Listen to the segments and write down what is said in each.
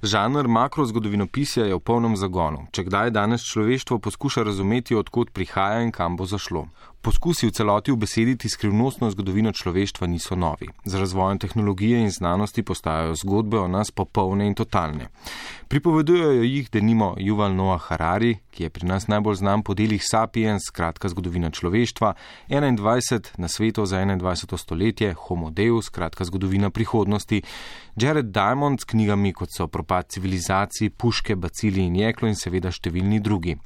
Žanr makrozgodovinopisja je v polnem zagonu. Če kdaj danes človeštvo poskuša razumeti, odkot prihaja in kam bo zašlo. Poskusi v celoti ubesediti skrivnostno zgodovino človeštva niso novi. Z razvojem tehnologije in znanosti postajajo zgodbe o nas popolne in totalne. Pripovedujejo jih denimo Juval Noah Harari, ki je pri nas najbolj znan po delih Sapiens, kratka zgodovina človeštva, 21 na svetu za 21. stoletje, Homo Deus, kratka zgodovina prihodnosti, Jared Diamond s knjigami kot so Propad civilizacij, Puške, Bacili in Jeklo in seveda številni drugi.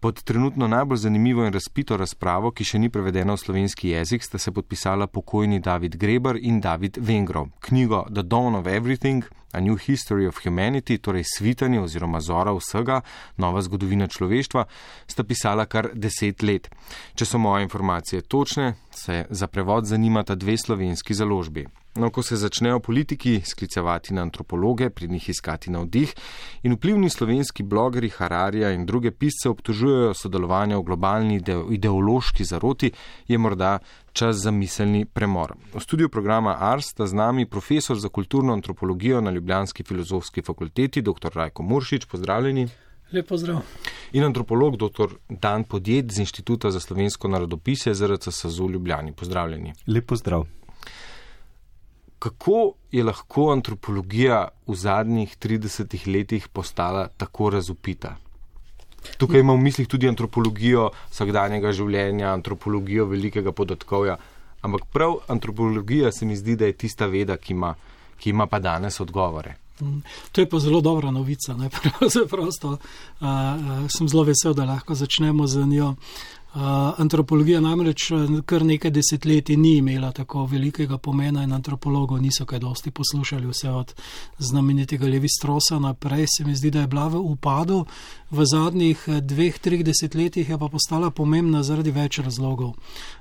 Pod trenutno najbolj zanimivo in razpito razpravo, ki še ni prevedena v slovenski jezik, sta se podpisala pokojni David Greber in David Vengrov. Knjigo The Dawn of Everything, A New History of Humanity, torej svitanje oziroma zora vsega, nova zgodovina človeštva, sta pisala kar deset let. Če so moje informacije točne, se za prevod zanimata dve slovenski založbi. No, ko se začnejo politiki sklicevati na antropologe, pri njih iskati navdih in vplivni slovenski blogeri Hararija in druge pisce obtožujejo sodelovanja v globalni ideološki zaroti, je morda čas za miselni premor. V studiu programa Ars sta z nami profesor za kulturno antropologijo na Ljubljanski filozofski fakulteti, dr. Rajko Muršič, pozdravljeni. Lep pozdrav. In antropolog dr. Dan Podjed z Inštituta za slovensko narodopisje ZRC SAZU Ljubljani. Pozdravljeni. Lep pozdrav kako je lahko antropologija v zadnjih 30 letih postala tako razupita? Tukaj imam v mislih tudi antropologijo vsakdanjega življenja, antropologijo velikega podatkovja, ampak prav antropologija se mi zdi, da je tista veda, ki ima, ki ima pa danes odgovore. Mm, to je pa zelo dobra novica. Prosto, uh, uh, sem zelo vesel, da lahko začnemo z njo. Uh, antropologija namreč kar nekaj desetletij ni imela tako velikega pomena in antropologov niso kaj dosti poslušali, vse od znamenitega Levi Strosa naprej. Se mi zdi, da je bila v upadu, v zadnjih dveh, treh desetletjih je pa postala pomembna zaradi več razlogov.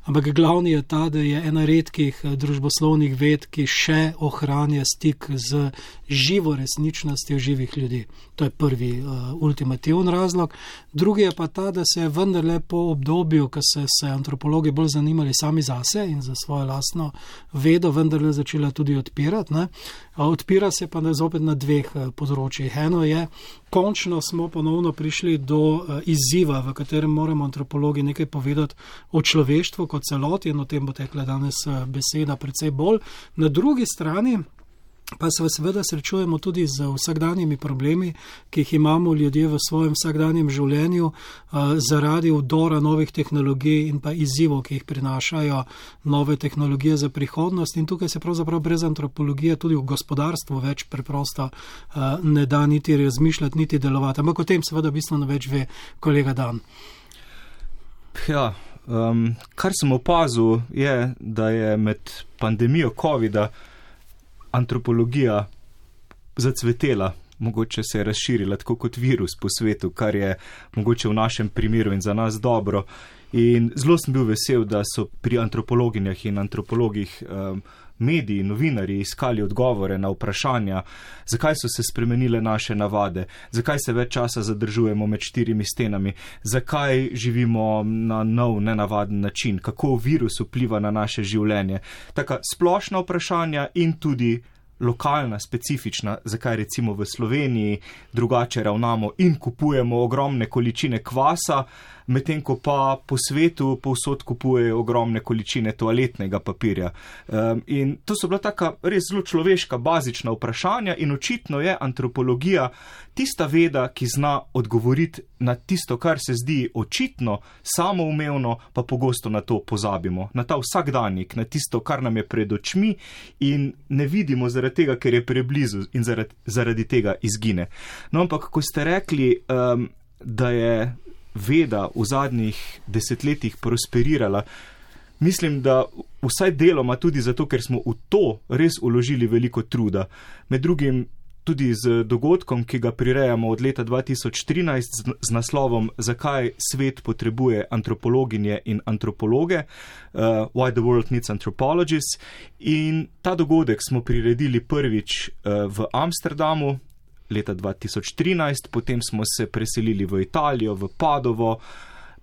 Ampak glavni je ta, da je ena redkih družboslovnih ved, ki še ohranja stik z živo resničnostjo živih ljudi. To je prvi uh, ultimativen razlog. Drugi je pa ta, da se je vendarle po obdobju obdobju, ko so se antropologi bolj zanimali sami zase in za svojo lastno vedo, vendarle začela tudi odpirati. Ne. Odpira se pa zopet na dveh eh, področjih. Eno je, končno smo ponovno prišli do eh, izziva, v katerem moramo antropologi nekaj povedati o človeštvu kot celoti in o tem bo tekla danes eh, beseda predvsej bolj. Na drugi strani, Pa se seveda srečujemo tudi z vsakdanjimi problemi, ki jih imamo ljudje v svojem vsakdanjem življenju zaradi vdora novih tehnologij in pa izzivov, ki jih prinašajo nove tehnologije za prihodnost. In tukaj se pravzaprav brez antropologije tudi v gospodarstvu več preprosto ne da niti razmišljati, niti delovati. Ampak o tem seveda bistveno več ve kolega Dan. Ja, um, kar sem opazil, je, da je med pandemijo COVID-a antropologija zacvetela, mogoče se je razširila tako kot virus po svetu, kar je mogoče v našem primeru in za nas dobro. In zelo sem bil vesel, da so pri antropologinjah in antropologih um, mediji, novinari iskali odgovore na vprašanja, zakaj so se spremenile naše navade, zakaj se več časa zadržujemo med štirimi stenami, zakaj živimo na nov, nenavaden način, kako virus vpliva na naše življenje. Taka splošna vprašanja in tudi lokalna, specifična, zakaj recimo v Sloveniji drugače ravnamo in kupujemo ogromne količine kvasa, medtem ko pa po svetu povsod kupujejo ogromne količine toaletnega papirja. Um, in to so bila taka res zelo človeška, bazična vprašanja in očitno je antropologija tista veda, ki zna odgovoriti na tisto, kar se zdi očitno, samoumevno, pa pogosto na to pozabimo, na ta vsakdanjik, na tisto, kar nam je pred očmi in ne vidimo zaradi tega, ker je preblizu in zaradi, zaradi tega izgine. No, ampak, ko ste rekli, um, da je veda v zadnjih desetletjih prosperirala. Mislim, da vsaj deloma tudi zato, ker smo v to res uložili veliko truda. Med drugim tudi z dogodkom, ki ga prirejamo od leta 2013 z, naslovom Zakaj svet potrebuje antropologinje in antropologe, uh, Why the World Needs Anthropologists. In ta dogodek smo priredili prvič uh, v Amsterdamu, leta 2013, potem smo se preselili v Italijo, v Padovo,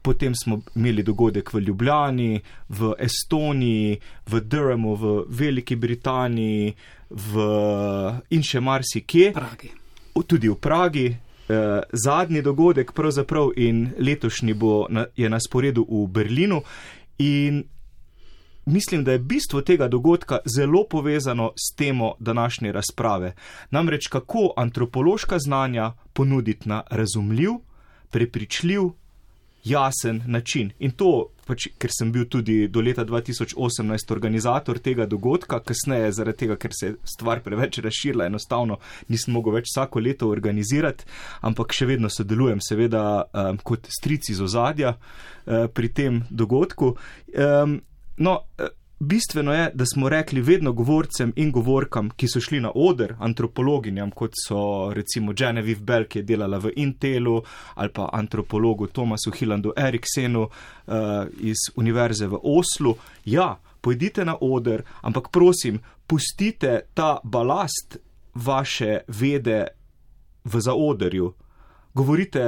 potem smo imeli dogodek v Ljubljani, v Estoniji, v Durhamu, v Veliki Britaniji v, in še marsikje. Pragi. tudi v Pragi. Uh, zadnji dogodek, pravzaprav in letošnji, bo na, je na sporedu v Berlinu, in mislim, da je bistvo tega dogodka zelo povezano s temo današnje razprave. Namreč, kako antropološka znanja ponuditi na razumljiv, prepričljiv, jasen način. In to, pač, ker sem bil tudi do leta 2018 organizator tega dogodka, kasneje zaradi tega, ker se je stvar preveč razširila, enostavno nisem mogel več vsako leto organizirati, ampak še vedno sodelujem, seveda, um, kot stric iz ozadja uh, pri tem dogodku. Um, No, eh, bistveno je, da smo rekli vedno govorcem in govorkam, ki so šli na oder, antropologinjam, kot so recimo Genevieve Bell, ki je delala v Intelu, ali pa antropologu Tomasu Hillandu Eriksenu uh, iz Univerze v Oslu. Ja, pojdite na oder, ampak prosim, pustite ta balast vaše vede v zaodrju. Govorite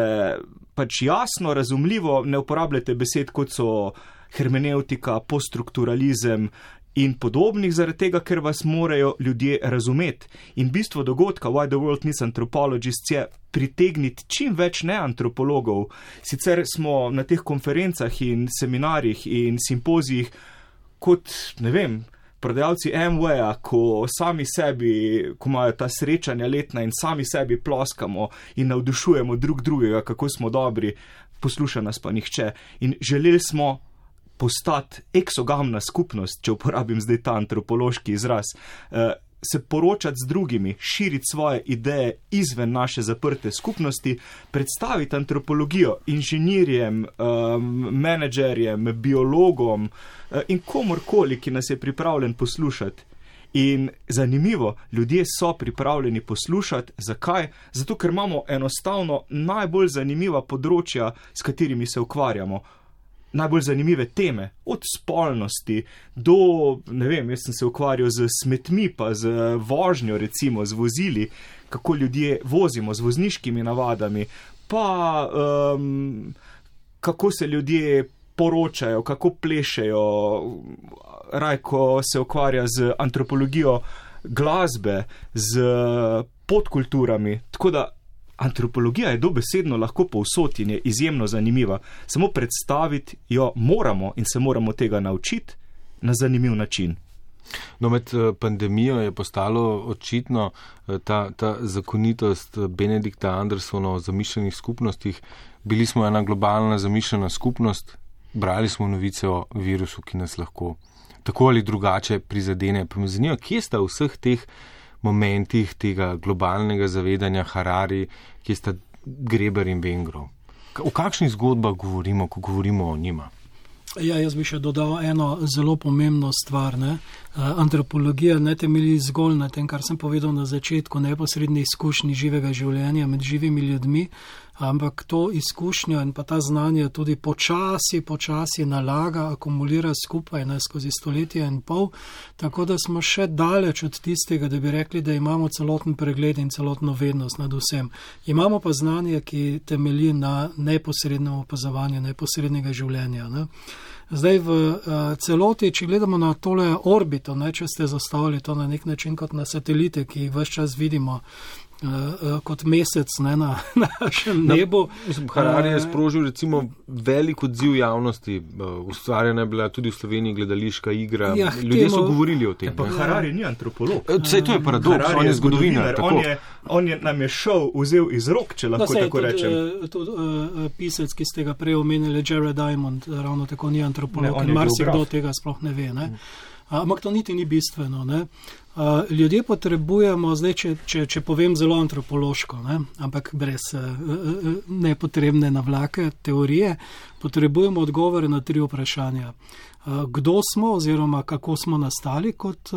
pač jasno, razumljivo, ne uporabljate besed, kot so hermeneutika, poststrukturalizem in podobnih, zaradi tega, ker vas morajo ljudje razumeti. In bistvo dogodka Why the World Needs Anthropologists je pritegniti čim več neantropologov. Sicer smo na teh konferencah in seminarjih in simpozijih kot, ne vem, prodajalci MWA, ko sami sebi, ko imajo ta srečanja letna in sami sebi ploskamo in navdušujemo drug drugega, kako smo dobri, posluša nas pa nihče. In želeli smo postati eksogamna skupnost, če uporabim zdaj ta antropološki izraz, eh, se poročati z drugimi, širiti svoje ideje izven naše zaprte skupnosti, predstaviti antropologijo inženirjem, menedžerjem, biologom eh, in komorkoli, ki nas je pripravljen poslušati. In zanimivo, ljudje so pripravljeni poslušati. Zakaj? Zato, ker imamo enostavno najbolj zanimiva področja, s katerimi se ukvarjamo najbolj zanimive teme, od spolnosti do, ne vem, jaz sem se ukvarjal z smetmi, pa z vožnjo, recimo z vozili, kako ljudje vozimo, z vozniškimi navadami, pa um, kako se ljudje poročajo, kako plešejo, rajko se ukvarja z antropologijo glasbe, z podkulturami. Tako da Antropologija je dobesedno lahko povsod in je izjemno zanimiva. Samo predstaviti jo moramo in se moramo tega naučiti na zanimiv način. No, med eh, pandemijo je postalo očitno eh, ta, ta zakonitost eh, Benedikta Andersona o zamišljenih skupnostih. Bili smo ena globalna zamišljena skupnost, brali smo novice o virusu, ki nas lahko tako ali drugače prizadene. Pa me zanima, kje sta vseh teh momentih tega globalnega zavedanja Harari, ki sta Greber in Bengrov. O kakšnih zgodbah govorimo, ko govorimo o njima? Ja, jaz bi še dodal eno zelo pomembno stvar. Ne? Antropologija ne temelji zgolj na tem, kar sem povedal na začetku, neposredni izkušnji živega življenja med živimi ljudmi, ampak to izkušnjo in pa ta znanje tudi počasi, počasi nalaga, akumulira skupaj ne, skozi stoletje in pol, tako da smo še daleč od tistega, da bi rekli, da imamo celoten pregled in celotno vednost nad vsem. Imamo pa znanje, ki temelji na neposrednem opazovanju neposrednega življenja. Ne. Zdaj v uh, celoti, če gledamo na tole orbito, ne, če ste zastavili to na nek način kot na satelite, ki jih vse čas vidimo, kot mesec ne, na, na našem nebu. Mislim, Harari je sprožil recimo velik odziv javnosti, ustvarjena je bila tudi v Sloveniji gledališka igra. Ja, Ljudje temu, so govorili o tem. Ja, Harari ni antropolog. Vse to je paradoks, Harari on je zgodovinar. On je, on je nam je šel, vzel iz rok, če lahko no, tako tudi, rečem. Tudi uh, pisec, ki ste ga prej omenili, Jared Diamond, ravno tako ni antropolog, ne, marsikdo tega sploh ne ve. Ne. Ampak to niti ni bistveno. Ne. Uh, ljudje potrebujemo, zdaj, če, če, če povem zelo antropološko, ne, ampak brez uh, nepotrebne navlake teorije, potrebujemo odgovore na tri vprašanja. Uh, kdo smo oziroma kako smo nastali kot,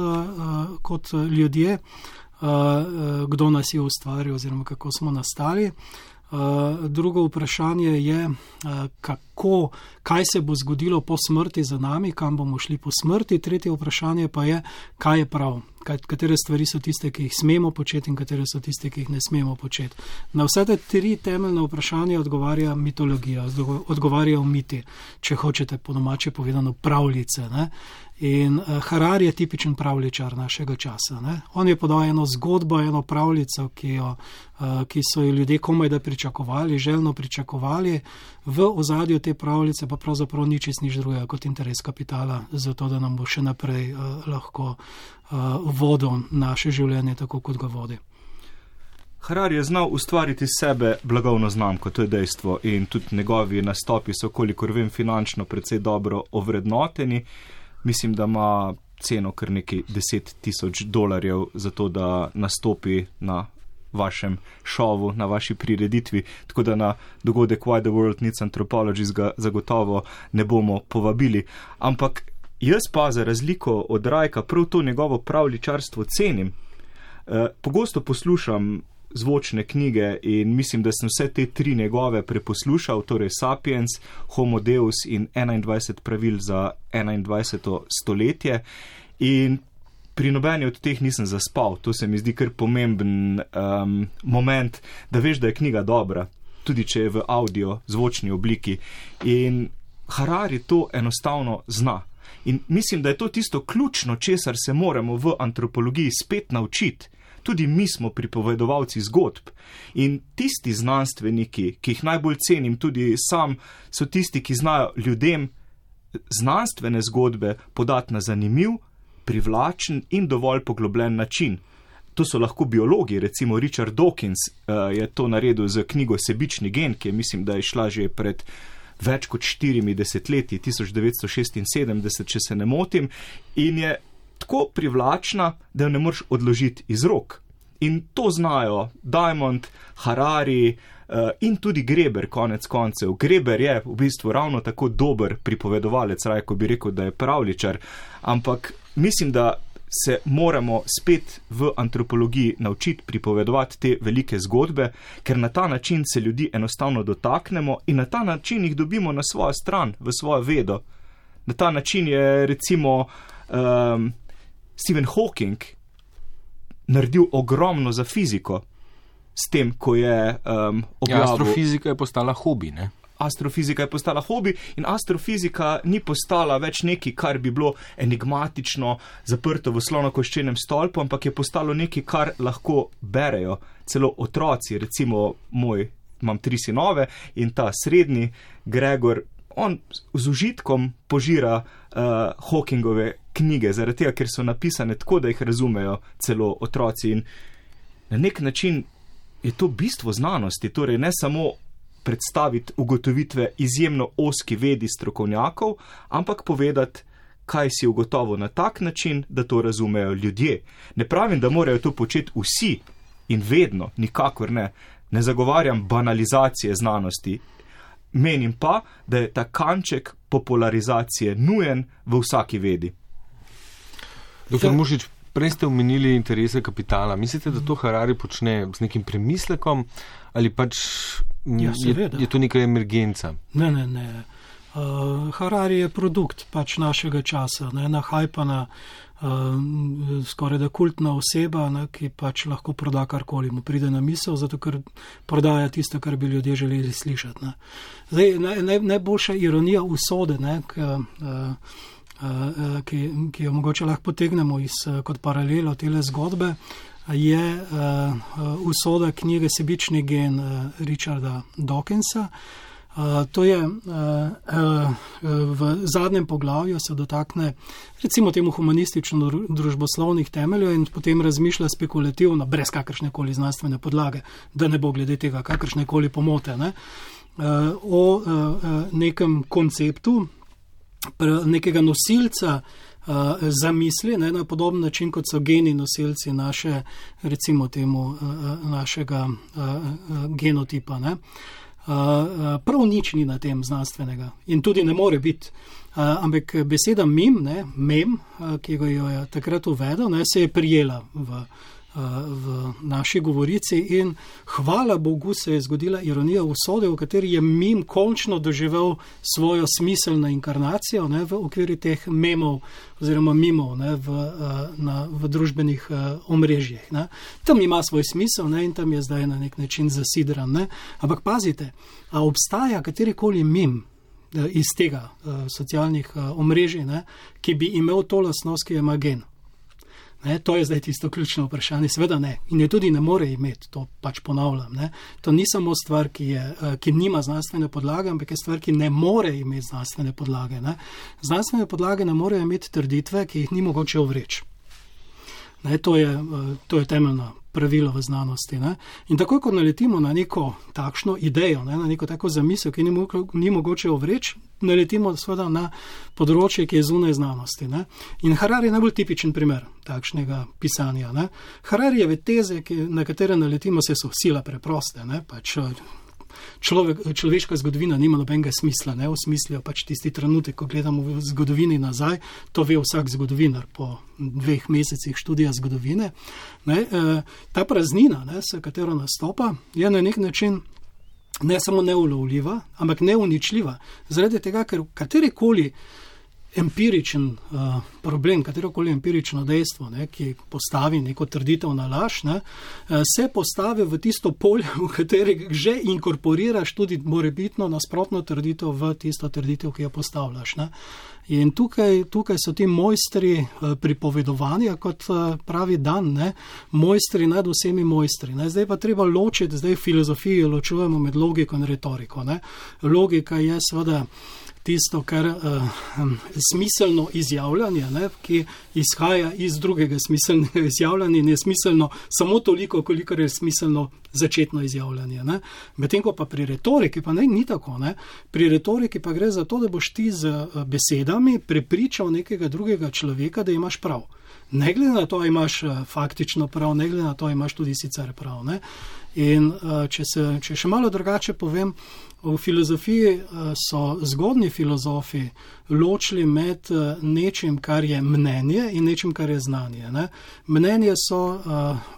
kot ljudje, kdo nas je ustvaril oziroma kako smo nastali. Drugo vprašanje je, uh, kako, kaj se bo zgodilo po smrti za nami, kam bomo šli po smrti. Tretje vprašanje pa je, kaj je prav, katere stvari so tiste, ki jih smemo početi in katere so tiste, ki jih ne smemo početi. Na vse te tri temeljne vprašanja odgovarja mitologija, odgovarjajo miti, če hočete po domače povedano pravljice. Ne? In uh, Harari je tipičen pravličar našega časa. Ne? On je podal eno zgodbo, eno pravljico, ki, jo, uh, ki so jo ljudje komaj da pričakovali, želno pričakovali, v ozadju te pravljice pa pravzaprav nič nič drugega kot interes kapitala, zato da nam bo še naprej uh, lahko uh, vodil naše življenje tako, kot ga vodi. Harari je znal ustvariti sebe blagovno znamko, to je dejstvo, in tudi njegovi nastopi so, kolikor vem, finančno precej dobro ovrednoteni mislim, da ima ceno kar nekaj deset tisoč dolarjev za to, da nastopi na vašem šovu, na vaši prireditvi, tako da na dogodek Why the World Needs Anthropologies ga zagotovo ne bomo povabili. Ampak jaz pa za razliko od Rajka prav to njegovo pravličarstvo cenim. E, pogosto poslušam zvočne knjige in mislim, da sem vse te tri njegove preposlušal, torej Sapiens, Homo Deus in 21 pravil za 21. stoletje. In pri nobeni od teh nisem zaspal, to se mi zdi kar pomemben um, moment, da veš, da je knjiga dobra, tudi če je v audio, zvočni obliki. In Harari to enostavno zna. In mislim, da je to tisto ključno, česar se moramo v antropologiji spet naučiti tudi mi smo pripovedovalci zgodb. In tisti znanstveniki, ki jih najbolj cenim, tudi sam, so tisti, ki znajo ljudem znanstvene zgodbe podati na zanimiv, privlačen in dovolj poglobljen način. To so lahko biologi, recimo Richard Dawkins uh, je to naredil z knjigo Sebični gen, ki je mislim, da je šla že pred več kot štirimi desetletji, 1976, če se ne motim, in je tako privlačna, da jo ne moreš odložiti iz rok. In to znajo Diamond, Harari uh, in tudi Greber, konec koncev. Greber je v bistvu ravno tako dober pripovedovalec, raj, ko bi rekel, da je pravličar. Ampak mislim, da se moramo spet v antropologiji naučiti pripovedovati te velike zgodbe, ker na ta način se ljudi enostavno dotaknemo in na ta način jih dobimo na svojo stran, v svojo vedo. Na ta način je recimo. Um, Stephen Hawking naredil ogromno za fiziko, s tem, ko je um, objavil. Ja, astrofizika je postala hobi. Ne? Astrofizika je postala hobi in astrofizika ni postala več nekaj, kar bi bilo enigmatično, zaprto v slonokoščenem stolpu, ampak je postalo nekaj, kar lahko berejo celo otroci. Recimo, moj, imam tri sinove in ta srednji, Gregor, on z užitkom požira uh, Hawkingove knjige, zaradi tega, ker so napisane tako, da jih razumejo celo otroci. In na nek način je to bistvo znanosti, torej ne samo predstaviti ugotovitve izjemno oski vedi strokovnjakov, ampak povedati, kaj si ugotovil na tak način, da to razumejo ljudje. Ne pravim, da morajo to početi vsi in vedno, nikakor ne. Ne zagovarjam banalizacije znanosti, menim pa, da je ta kanček popularizacije nujen v vsaki vedi. Doktor Mušič, prej ste omenili interese kapitala. Mislite, da to Harari počne z nekim premislekom ali pač ja, je, je to neka emergenca? Ne, ne, ne. Uh, Harari je produkt pač našega časa, ne, ena hajpana, uh, skoraj da kultna oseba, ne, ki pač lahko proda karkoli mu pride na misel, zato ker prodaja tisto, kar bi ljudje želeli slišati. Zdaj, naj, naj, najboljša ironija usode, ne, k, uh, uh, ki, ki jo mogoče lahko potegnemo iz, uh, kot paralelo tele zgodbe, je uh, usoda knjige Sebični gen uh, Richarda Dawkinsa. Uh, to je uh, uh, v zadnjem poglavju se dotakne recimo temu humanistično-družboslovnih temeljev in potem razmišlja spekulativno, brez kakršne koli znanstvene podlage, da ne bo glede tega kakršne koli pomote, ne, uh, o uh, nekem konceptu, nekega nosilca uh, zamisli ne, na podoben način, kot so geni nosilci naše, recimo temu, uh, našega uh, uh, genotipa. Ne. Prav nič ni na tem znanstvenega in tudi ne more biti. Ampak beseda mim, ne, mem, ki jo je takrat uvedel, ne, se je prijela v, v naši govorici. In hvala Bogu se je zgodila ironija usode, v kateri je mim končno doživel svojo smiselno inkarnacijo ne, v okviru teh memov oziroma mimov ne, v, na, v družbenih omrežjih. Ne. Tam ima svoj smisel ne, in tam je zdaj na nek način zasidran. Ne. Ampak pazite, a obstaja katerikoli mim. Iz tega uh, socialnih uh, omrežij, ne, ki bi imel to lasnost, ki je magen. Ne, to je zdaj tisto ključno vprašanje. Sveda ne. In je tudi ne more imeti, to pač ponavljam. Ne. To ni samo stvar, ki, je, eh, ki nima znanstvene podlage, ampak je stvar, ki ne more imeti znanstvene podlage. Ne. Znanstvene podlage ne morejo imeti trditve, ki jih ni mogoče ovreči. Ne, to, je, eh, to je temeljno pravilo v znanosti. Ne. In tako, ko naletimo na neko takšno idejo, ne, na neko tako zamisel, ki ni, mo ni mogoče ovreči, naletimo seveda na področje, ki je zunaj znanosti. Ne. In Harari je najbolj tipičen primer takšnega pisanja. Ne. Hararijeve teze, ki, na katere naletimo, se so sila preproste. Ne, pač, človek, človeška zgodovina nima nobenega smisla, ne osmislijo pač tisti trenutek, ko gledamo v zgodovini nazaj, to ve vsak zgodovinar po dveh mesecih študija zgodovine. Ne, eh, ta praznina, ne, s katero nastopa, je na nek način. Ne samo neulovljiva, ampak neuničljiva. Zaradi tega, ker katerikoli empiričen uh, problem, katero koli empirično dejstvo, ne, ki postavi neko trditev na laž, ne, uh, se postavi v tisto polje, v katerem že inkorporiraš tudi morebitno nasprotno trditev v tisto trditev, ki jo postavljaš. Ne. In tukaj, tukaj so ti mojstri uh, pripovedovanja, kot pravi Dan, ne, mojstri nad vsemi mojstri. Ne. Zdaj pa treba ločiti, zdaj v filozofiji ločujemo med logiko in retoriko. Ne. Logika je seveda tisto, kar je um, smiselno izjavljanje, ne, ki izhaja iz drugega smiselnega izjavljanja in je smiselno samo toliko, koliko je smiselno začetno izjavljanje. Medtem ko pa pri retoriki, pa ne, ni tako. Ne. Pri retoriki pa gre za to, da boš ti z uh, besedami prepričal nekega drugega človeka, da imaš prav. Ne glede na to, imaš uh, faktično prav, ne glede na to, imaš tudi sicer prav. Ne. In uh, če, se, če še malo drugače povem, v filozofiji uh, so zgodni filozofi ločili med uh, nečim, kar je mnenje in nečim, kar je znanje. Ne? Mnenje so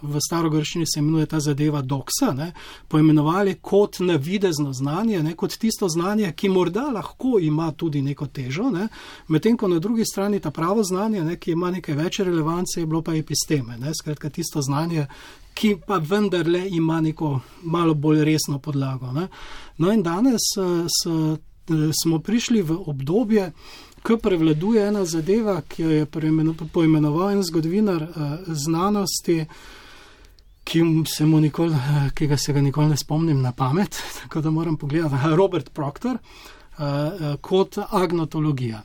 v starogrščini se imenuje ta zadeva doksa, ne? poimenovali kot navidezno znanje, ne? kot tisto znanje, ki morda lahko ima tudi neko težo, ne? medtem ko na drugi strani ta pravo znanje, ne? ki ima nekaj več relevance, je bilo pa episteme, ne? skratka tisto znanje, ki pa vendarle ima neko malo bolj resno podlago. Ne? No, in danes eh, s, eh, smo prišli v obdobje, ko prevladuje ena zadeva, ki jo je poimenoval en zgodovinar eh, znanosti. Ki, se nikoli, ki ga se ga nikoli ne spomnim na pamet, tako da moram pogledati, Robert Proctor, kot agnotologija.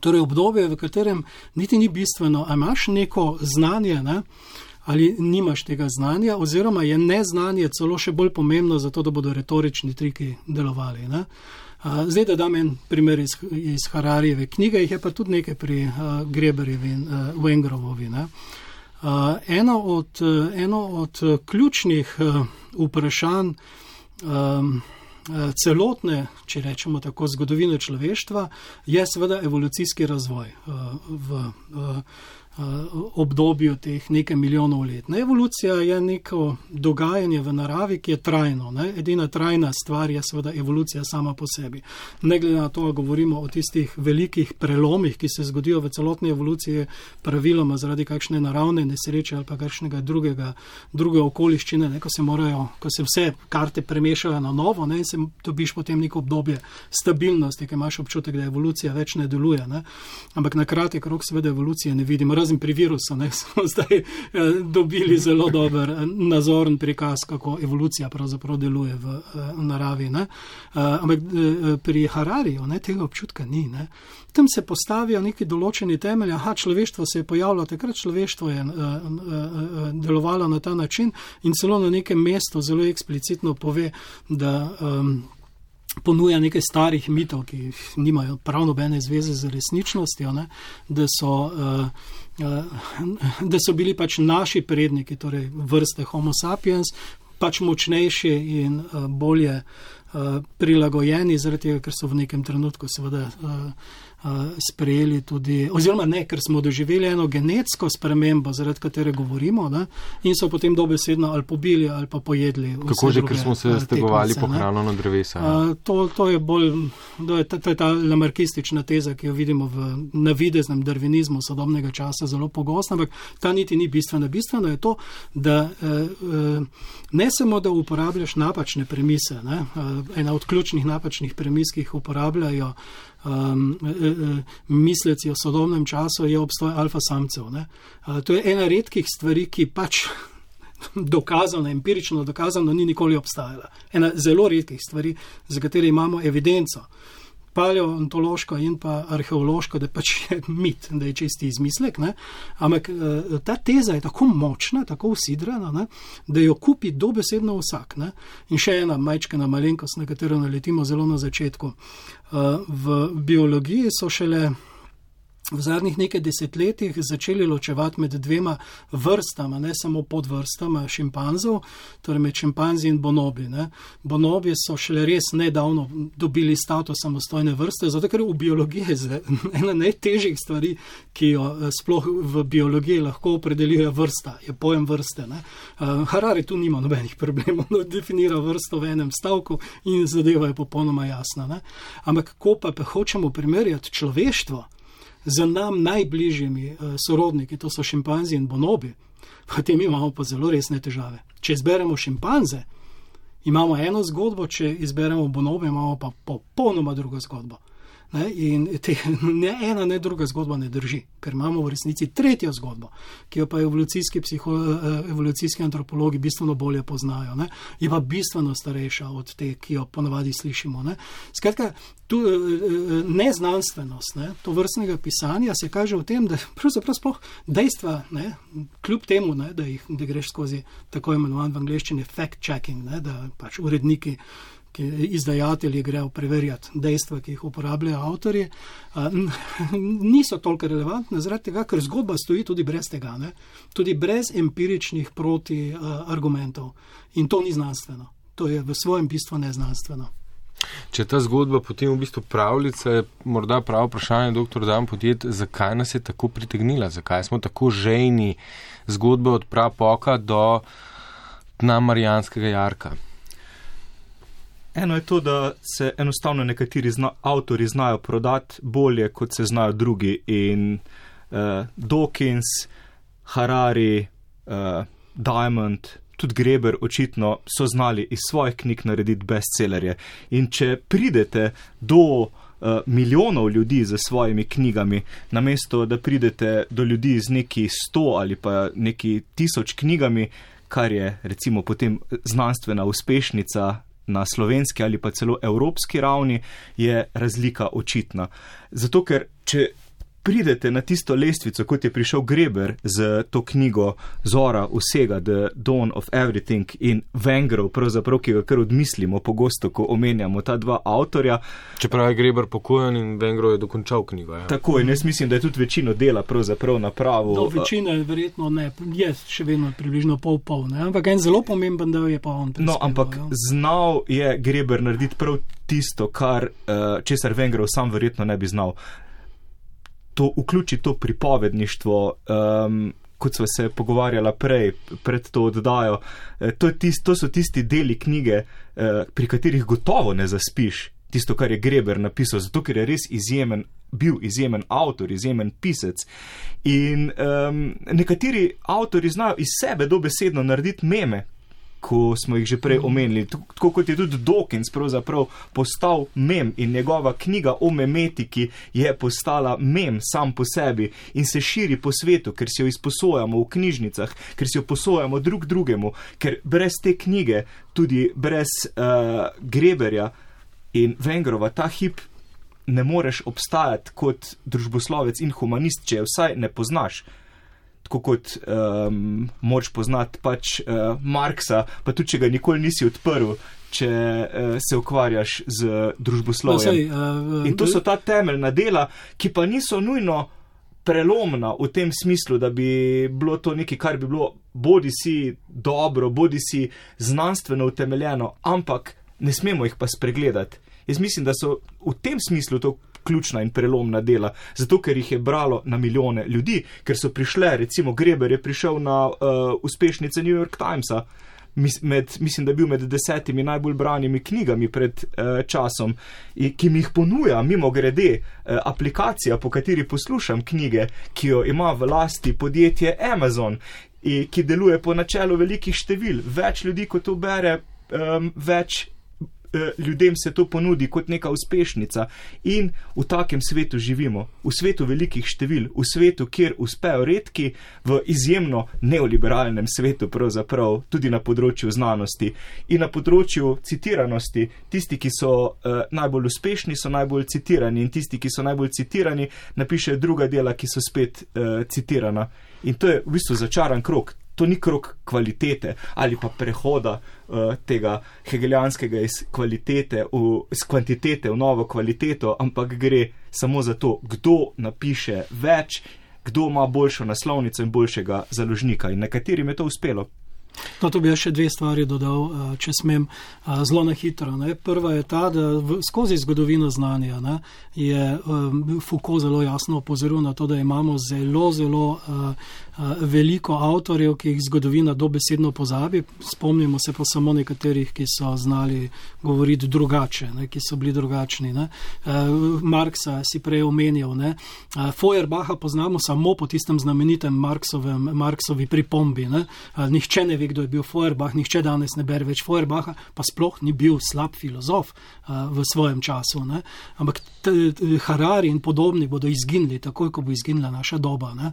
Torej, obdobje, v katerem niti ni bistveno, ali imaš neko znanje, ne, ali nimaš tega znanja, oziroma je neznanje celo še bolj pomembno, zato da bodo retorični triki delovali. Ne? Zdaj, da dam en primer iz, iz Hararijeve knjige, jih je pa tudi nekaj pri uh, Greberjevi in uh, Wengrovovi. Uh, eno, od, eno od ključnih uh, vprašanj um, celotne, če rečemo tako, zgodovine človeštva je seveda evolucijski razvoj uh, v. Uh, obdobju teh nekaj milijonov let. Ne, evolucija je neko dogajanje v naravi, ki je trajno. Ne. Edina trajna stvar je seveda evolucija sama po sebi. Ne glede na to, da govorimo o tistih velikih prelomih, ki se zgodijo v celotni evoluciji, praviloma zaradi kakšne naravne nesreče ali pa kakšnega drugega, druge okoliščine, ne, ko se morajo, ko se vse karte premešajo na novo ne, in se dobiš potem neko obdobje stabilnosti, ki imaš občutek, da evolucija več ne deluje. Ne. Ampak na kratek rok seveda evolucije ne vidimo razen pri virusu, ne, smo zdaj eh, dobili zelo dober eh, nazoren prikaz, kako evolucija pravzaprav deluje v eh, naravi. Ne. Ampak pri Harariju ne, tega občutka ni. Ne. Tam se postavijo neki določeni temelji, aha, človeštvo se je pojavilo, takrat človeštvo je delovalo na ta način in celo na nekem mestu zelo eksplicitno pove, da. Um, ponuja nekaj starih mitov, ki nimajo prav nobene zveze z resničnostjo, ne, da, so, uh, da so bili pač naši predniki, torej vrste Homo sapiens, pač močnejši in uh, bolje uh, prilagojeni, zaradi tega, ker so v nekem trenutku seveda. Sprejeli tudi, oziroma ne, ker smo doživeli eno genetsko spremembo, zaradi katere govorimo, ne, in so potem dobesedno ali pobili ali pa pojedli. Kako že, ker smo se stegovali po hrano na drevesa? A, to, to je bolj, to je ta, to je ta lamarkistična teza, ki jo vidimo v navideznem darvinizmu sodobnega časa zelo pogosto, ampak ta niti ni bistvena. Bistveno je to, da ne samo, da uporabljaš napačne premise, ne, ena od ključnih napačnih premis, ki jih uporabljajo um, e, e, misleci o sodobnem času, je obstoj alfa samcev. Uh, to je ena redkih stvari, ki pač. Dokazano, empirično dokazano, ni nikoli obstajala. Ena zelo redkih stvari, za katere imamo evidenco. Uh, paleontološko in pa arheološko, da pač je mit, da je čisti izmislek. Ne? Ampak eh, ta teza je tako močna, tako usidrana, ne? da jo kupi dobesedno vsak. Ne? In še ena majčkana malenkost, na katero naletimo zelo na začetku. Eh, v biologiji so šele v zadnjih nekaj desetletjih začeli ločevati med dvema vrstama, ne samo podvrstama šimpanzov, torej med šimpanzi in bonobi. Ne. Bonobi so šele res nedavno dobili status samostojne vrste, zato ker v biologiji je ena najtežjih stvari, ki jo eh, sploh v biologiji lahko opredeljuje vrsta, je pojem vrste. Ne. Uh, Harari tu nima nobenih problemov, da definira vrsto v enem stavku in zadeva je popolnoma jasna. Ne. Ampak ko pa hočemo primerjati človeštvo, z nam najbližjimi uh, sorodniki, to so šimpanzi in bonobi, potem imamo pa zelo resne težave. Če izberemo šimpanze, imamo eno zgodbo, če izberemo bonobe, imamo pa popolnoma drugo zgodbo. Ne, in te, ne ena, ne druga zgodba ne drži, ker imamo v resnici tretjo zgodbo, ki jo pa evolucijski, psiho, eh, evolucijski antropologi bistveno bolje poznajo. Ne, je pa bistveno starejša od te, ki jo ponavadi slišimo. Ne. Skratka, tu eh, eh, neznanstvenost ne, to vrstnega pisanja se kaže v tem, da pravzaprav sploh dejstva, ne, kljub temu, ne, da, jih, da greš skozi tako imenovan v angleščini fact-checking, da pač uredniki ki izdajatelji grejo preverjati dejstva, ki jih uporabljajo avtorji, niso toliko relevantne, zaradi tega, ker zgodba stoji tudi brez tega, ne? tudi brez empiričnih proti argumentov. In to ni znanstveno, to je v svojem bistvu neznanstveno. Če ta zgodba potem v bistvu pravljica, je morda pravo vprašanje, doktor Dan podjet, zakaj nas je tako pritegnila, zakaj smo tako žejni zgodbe od prapoka do dna Marijanskega jarka. Eno je to, da se enostavno nekateri zna, avtori znajo prodati bolje, kot se znajo drugi. In uh, Dawkins, Harari, uh, Diamond, tudi Greber, očitno so znali iz svojih knjig narediti bestsellerje. In če pridete do uh, milijonov ljudi z svojimi knjigami, namesto da pridete do ljudi z neki sto ali pa neki tisoč knjigami, kar je recimo potem znanstvena uspešnica na slovenski ali pa celo evropski ravni, je razlika očitna. Zato, ker če pridete na tisto lestvico, kot je prišel Greber z to knjigo Zora vsega, The Dawn of Everything in Vengrov, pravzaprav, ki ga kar odmislimo pogosto, ko omenjamo ta dva avtorja. Čeprav je Greber pokojen in Vengrov je dokončal knjigo. Ja. Tako in jaz mislim, da je tudi večino dela pravzaprav na pravu. No, večina je verjetno ne, je še vedno približno pol pol, ne? ampak en zelo pomemben del je pa on. No, ampak ja. znal je Greber narediti prav tisto, kar, uh, česar Vengrov sam verjetno ne bi znal to vključi to pripovedništvo, um, kot smo se pogovarjali prej, pred to oddajo. E, to, tist, to so tisti deli knjige, uh, pri katerih gotovo ne zaspiš tisto, kar je Greber napisal, zato ker je res izjemen. Bil izjemen avtor, izjemen pisec. In um, nekateri avtori znajo iz sebe dobesedno narediti meme, ko smo jih že prej mhm. omenili. Tako kot je tudi Dawkins postal mem in njegova knjiga o memetiki je postala mem sam po sebi in se širi po svetu, ker si jo izposojamo v knjižnicah, ker si jo posojamo drug drugemu, ker brez te knjige, tudi brez uh, Greberja in Vengrova, ta hip. Ne moreš obstajati kot družboslovec in humanist, če je vsaj ne poznaš tako kot um, moč poznati pač uh, Marksa, pa tudi če ga nikoli nisi odprl, če uh, se ukvarjaš z družboslovjem. No, uh, In to so ta temeljna dela, ki pa niso nujno prelomna v tem smislu, da bi bilo to nekaj, kar bi bilo bodi si dobro, bodi si znanstveno utemeljeno, ampak ne smemo jih pa spregledati. Jaz mislim, da so v tem smislu to ključna in prelomna dela, zato ker jih je bralo na milijone ljudi, ker so prišle, recimo Greber je prišel na uh, uspešnice New York Timesa. Med, mislim, da je bil med desetimi najbolj branimi knjigami pred uh, časom, ki mi jih ponuja, mimo grede, uh, aplikacija, po kateri poslušam knjige, ki jo ima v lasti podjetje Amazon, in, ki deluje po načelu velikih števil. Več ljudi, ko to bere, um, več Eh, ljudem se to ponudi kot neka uspešnica in v takem svetu živimo, v svetu velikih števil, v svetu, kjer uspejo redki, v izjemno neoliberalnem svetu, pravzaprav tudi na področju znanosti in na področju citiranosti. Tisti, ki so uh, najbolj uspešni, so najbolj citirani in tisti, ki so najbolj citirani, napišejo druga dela, ki so spet uh, citirana. In to je v bistvu začaran krok to ni krok kvalitete ali pa prehoda uh, tega hegelijanskega iz, v, iz kvantitete v novo kvaliteto, ampak gre samo za to, kdo napiše več, kdo ima boljšo naslovnico in boljšega založnika. In nekaterim je to uspelo. No, to bi jaz še dve stvari dodal, eh, če smem, eh, zelo na hitro. Ne. Prva je ta, da v, skozi zgodovino znanja ne, je um, Foucault zelo jasno opozoril na to, da imamo zelo, zelo uh, veliko avtorjev, ki jih zgodovina dobesedno pozabi. Spomnimo se pa samo nekaterih, ki so znali govoriti drugače, ne, ki so bili drugačni. Ne. Marksa si prej omenjal. Feuerbacha poznamo samo po tistem znamenitem Marksovem, Marksovi pripombi. Ne. Nihče ne ve, kdo je bil Feuerbach, nihče danes ne bere več Feuerbacha, pa sploh ni bil slab filozof v svojem času. Ne. Ampak Harari in podobni bodo izginili, takoj ko bo izginila naša doba. Ne.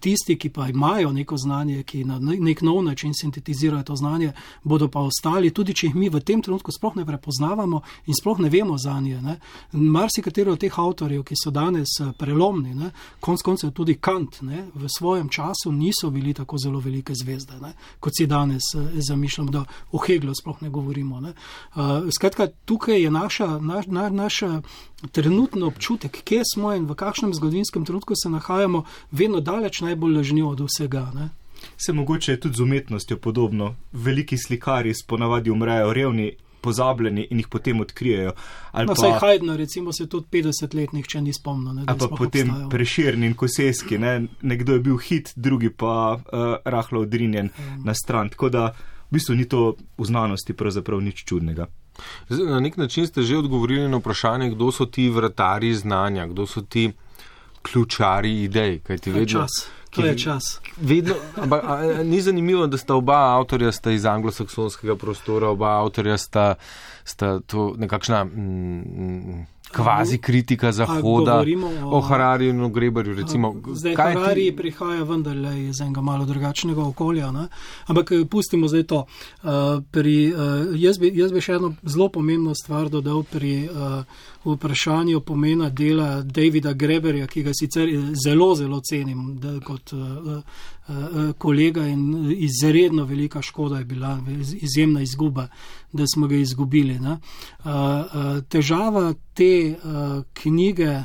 Tisti, ki pa imajo neko znanje, ki na nek nov način sintetizirajo to znanje, bodo pa ostali, tudi če jih mi v tem trenutku sploh ne prepoznavamo in sploh ne vemo za nje. Marsi katero od teh avtorjev, ki so danes prelomni, ne. konc koncev tudi Kant, ne, v svojem času niso bili tako zelo velike zvezde, ne, kot si danes zamišljamo, da o Heglu sploh ne govorimo. Ne. Skratka, tukaj je naša, naš, naš, naša trenutno občutek, kje smo in v kakšnem zgodovinskem trenutku se nahajamo, vedno daleč najbolj lažnivo od vsega. Ne? Se mogoče je tudi z umetnostjo podobno. Veliki slikari sponavadi umrejo revni. Pozabljeni in jih potem odkrijejo. No, pa, hajdno, recimo, se tudi 50 let nihče ni spomnil. Ali pa potem preširni in koseski. Ne? Nekdo je bil hit, drugi pa uh, rahlo odrinjen um. na stran. Tako da v bistvu ni to v znanosti pravzaprav nič čudnega. Na nek način ste že odgovorili na vprašanje, kdo so ti vratari znanja, kdo so ti ključari idej. To je čas. To je čas. Vedno, ampak, a, ni zanimivo, da sta oba avtorja sta iz anglosaksonskega prostora, oba avtorja sta, sta to nekakšna. Mm, mm kvazi kritika Zahoda, o, o Harariju in o Grebarju. Recimo, zdaj Harari ti... prihaja vendarle iz enega malo drugačnega okolja, ne? ampak eh, pustimo zdaj to. Uh, pri, uh, jaz, bi, jaz bi še eno zelo pomembno stvar dodal pri uh, vprašanju pomena dela Davida Greberja, ki ga sicer zelo, zelo cenim da, kot uh, uh, kolega in izredno velika škoda je bila, izjemna izguba, da smo ga izgubili. Uh, težava te knjige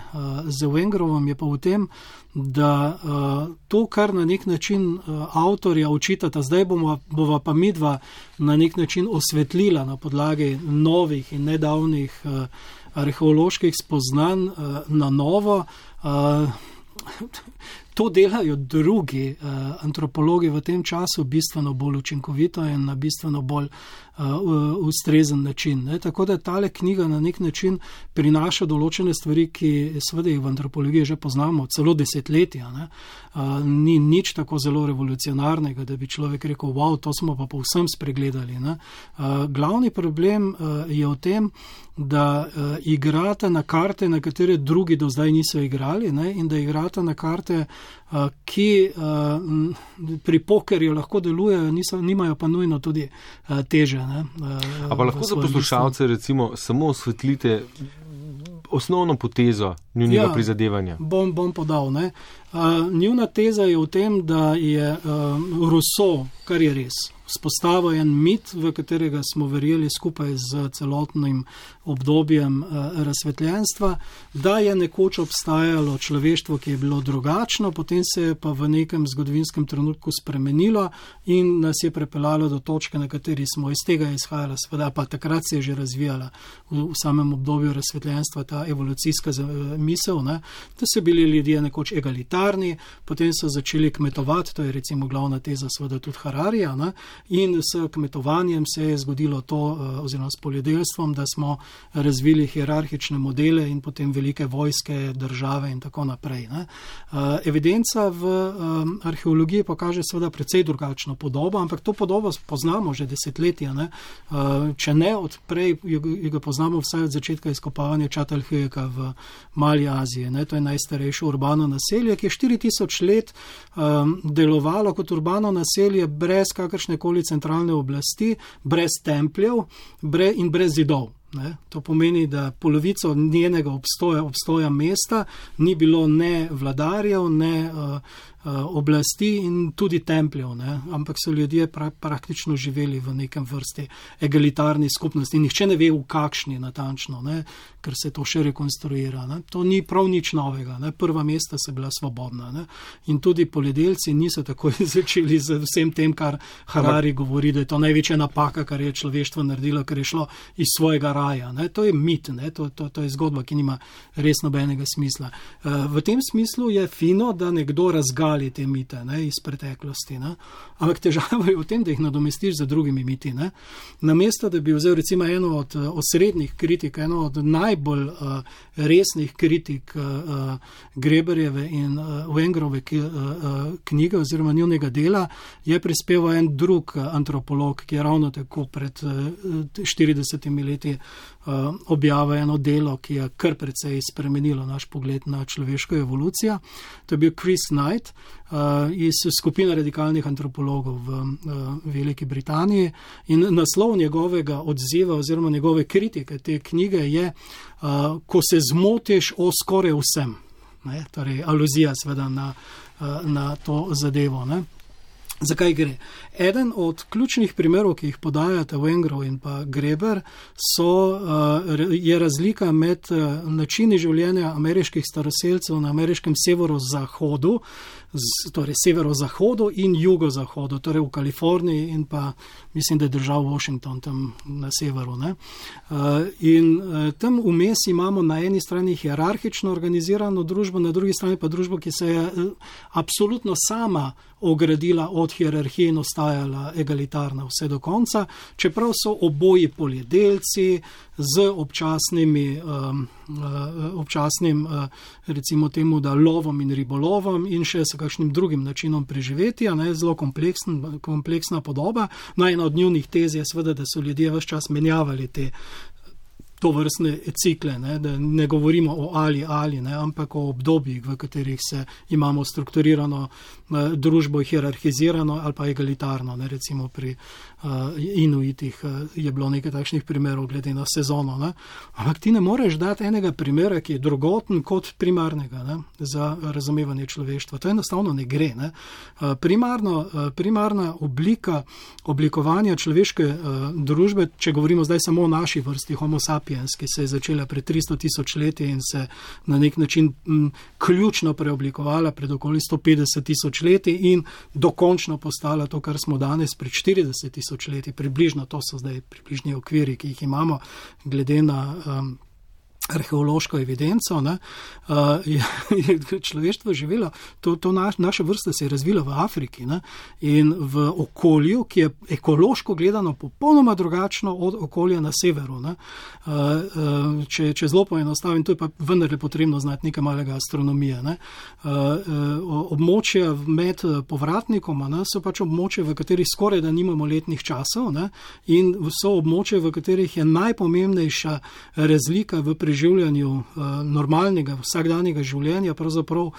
z Wengrovom je pa v tem, da to, kar na nek način avtorja učitata, zdaj bomo, bova pa midva na nek način osvetlila na podlagi novih in nedavnih arheoloških spoznanj na novo. To delajo drugi uh, antropologi v tem času bistveno bolj učinkovito in na bistveno bolj uh, ustrezen način. Ne? Tako da tale knjiga na nek način prinaša določene stvari, ki seveda jih v antropologiji že poznamo celo desetletja. Uh, ni nič tako zelo revolucionarnega, da bi človek rekel, wow, to smo pa povsem spregledali. Uh, glavni problem uh, je v tem, da uh, igrate na karte, na katere drugi do zdaj niso igrali, ne? in da igrate na karte, uh, ki uh, pri pokerju lahko delujejo, niso, nimajo pa nujno tudi uh, teže. Uh, pa lahko za poslušalce recimo samo osvetlite. Osnovno potezo njunega ja, prizadevanja. Bom, bom podal. Uh, njuna teza je v tem, da je uh, Rousseau, kar je res, vzpostavil en mit, v katerega smo verjeli skupaj z celotnim obdobjem razsvetljenstva, da je nekoč obstajalo človeštvo, ki je bilo drugačno, potem se je pa v nekem zgodovinskem trenutku spremenilo in nas je prepeljalo do točke, na kateri smo. Iz tega izhajali, seveda pa takrat se je že razvijala v, v samem obdobju razsvetljenstva ta evolucijska misel, ne, da so bili ljudje nekoč egalitarni, potem so začeli kmetovati, to je recimo glavna teza seveda tudi Hararija, ne, in s kmetovanjem se je zgodilo to, oziroma s poljedelstvom, da smo razvili hierarhične modele in potem velike vojske, države in tako naprej. Ne. Evidenca v arheologiji pokaže seveda precej drugačno podobo, ampak to podobo poznamo že desetletja. Ne. Če ne odprej, jo poznamo vsaj od začetka izkopavanja Čatalhujeka v Mali Aziji. Ne. To je najstarejše urbano naselje, ki je 4000 let um, delovalo kot urbano naselje brez kakršne koli centralne oblasti, brez templjev bre in brez zidov. Ne? To pomeni, da polovico njenega obstoja, obstoja mesta ni bilo ne vladarjev, ne uh, oblasti in tudi templjev, ne? ampak so ljudje pra, praktično živeli v nekem vrsti egalitarni skupnosti. Nihče ne ve, v kakšni natančno, ne? ker se to še rekonstruira. Ne? To ni prav nič novega. Ne? Prva mesta so bila svobodna ne? in tudi poljedelci niso tako začeli z vsem tem, kar Harari govori, da je to največja napaka, kar je človeštvo naredilo, ker je šlo iz svojega raja. Ne? To je mit, to, to, to je zgodba, ki nima res nobenega smisla. Uh, v tem smislu je fino, da nekdo razgaja prebrali te mite ne, iz preteklosti. Ne. Ampak težava je v tem, da jih nadomestiš z drugimi miti. Ne. Namesto, da bi vzel recimo eno od uh, osrednjih kritik, eno od najbolj uh, resnih kritik uh, Greberjeve in uh, Wengrove ki, uh, uh, knjige oziroma njunega dela, je prispeval en drug antropolog, ki je ravno tako pred uh, 40 leti uh, objavil eno delo, ki je kar precej spremenilo naš pogled na človeško evolucijo. To je bil Chris Knight, uh, iz skupine radikalnih antropologov v uh, Veliki Britaniji. In naslov njegovega odziva oziroma njegove kritike te knjige je, ko se zmotiš o skoraj vsem. Ne? Torej, aluzija seveda na, na to zadevo. Ne? Zakaj gre? Eden od ključnih primerov, ki jih podajate Wengrov in pa Greber, so, je razlika med načini življenja ameriških staroseljcev na ameriškem severozahodu, torej severozahodu in jugozahodu, torej v Kaliforniji in pa mislim, da je držal Washington tam na severu. Ne? In tam vmes imamo na eni strani hierarhično organizirano družbo, na drugi strani pa družbo, ki se je absolutno sama ogradila od hierarhije in ostajala egalitarna vse do konca, čeprav so oboji poljedelci z občasnimi, um, uh, občasnim, uh, recimo temu, da lovom in ribolovom in še s kakšnim drugim načinom preživetja, ne, zelo kompleksen, kompleksna podoba. No, ena od njunih tez je seveda, da so ljudje vse čas menjavali te to vrstne cikle, ne, ne govorimo o ali ali, ne, ampak o obdobjih, v katerih se imamo strukturirano družbo, hierarhizirano ali pa egalitarno. Ne, recimo pri uh, Inuitih uh, je bilo nekaj takšnih primerov, glede na sezono. Ne. Ampak ti ne moreš dati enega primera, ki je drugoten kot primarnega ne, za razumevanje človeštva. To enostavno ne gre. Ne. Uh, primarno, uh, primarna oblika oblikovanja človeške uh, družbe, če govorimo zdaj samo o naši vrsti, homo sapiens, ki se je začela pred 300 tisoč leti in se na nek način m, ključno preoblikovala pred okoli 150 tisoč leti in dokončno postala to, kar smo danes pred 40 tisoč leti. Približno to so zdaj približni okviri, ki jih imamo glede na. Um, arheološko evidenco, ne, uh, je, je človeštvo živelo, to, to naš, naša vrsta se je razvila v Afriki ne, in v okolju, ki je ekološko gledano popolnoma drugačno od okolja na severu. Ne. Uh, uh, če, če zelo poenostavim, to je pa vendarle potrebno znati nekaj malega astronomije. Ne. Uh, uh, območja med povratnikoma ne, so pač območje, v katerih skoraj da nimamo letnih časov ne, in so območje, v katerih je najpomembnejša razlika v preživljanju uh, normalnega, vsakdanjega življenja, pravzaprav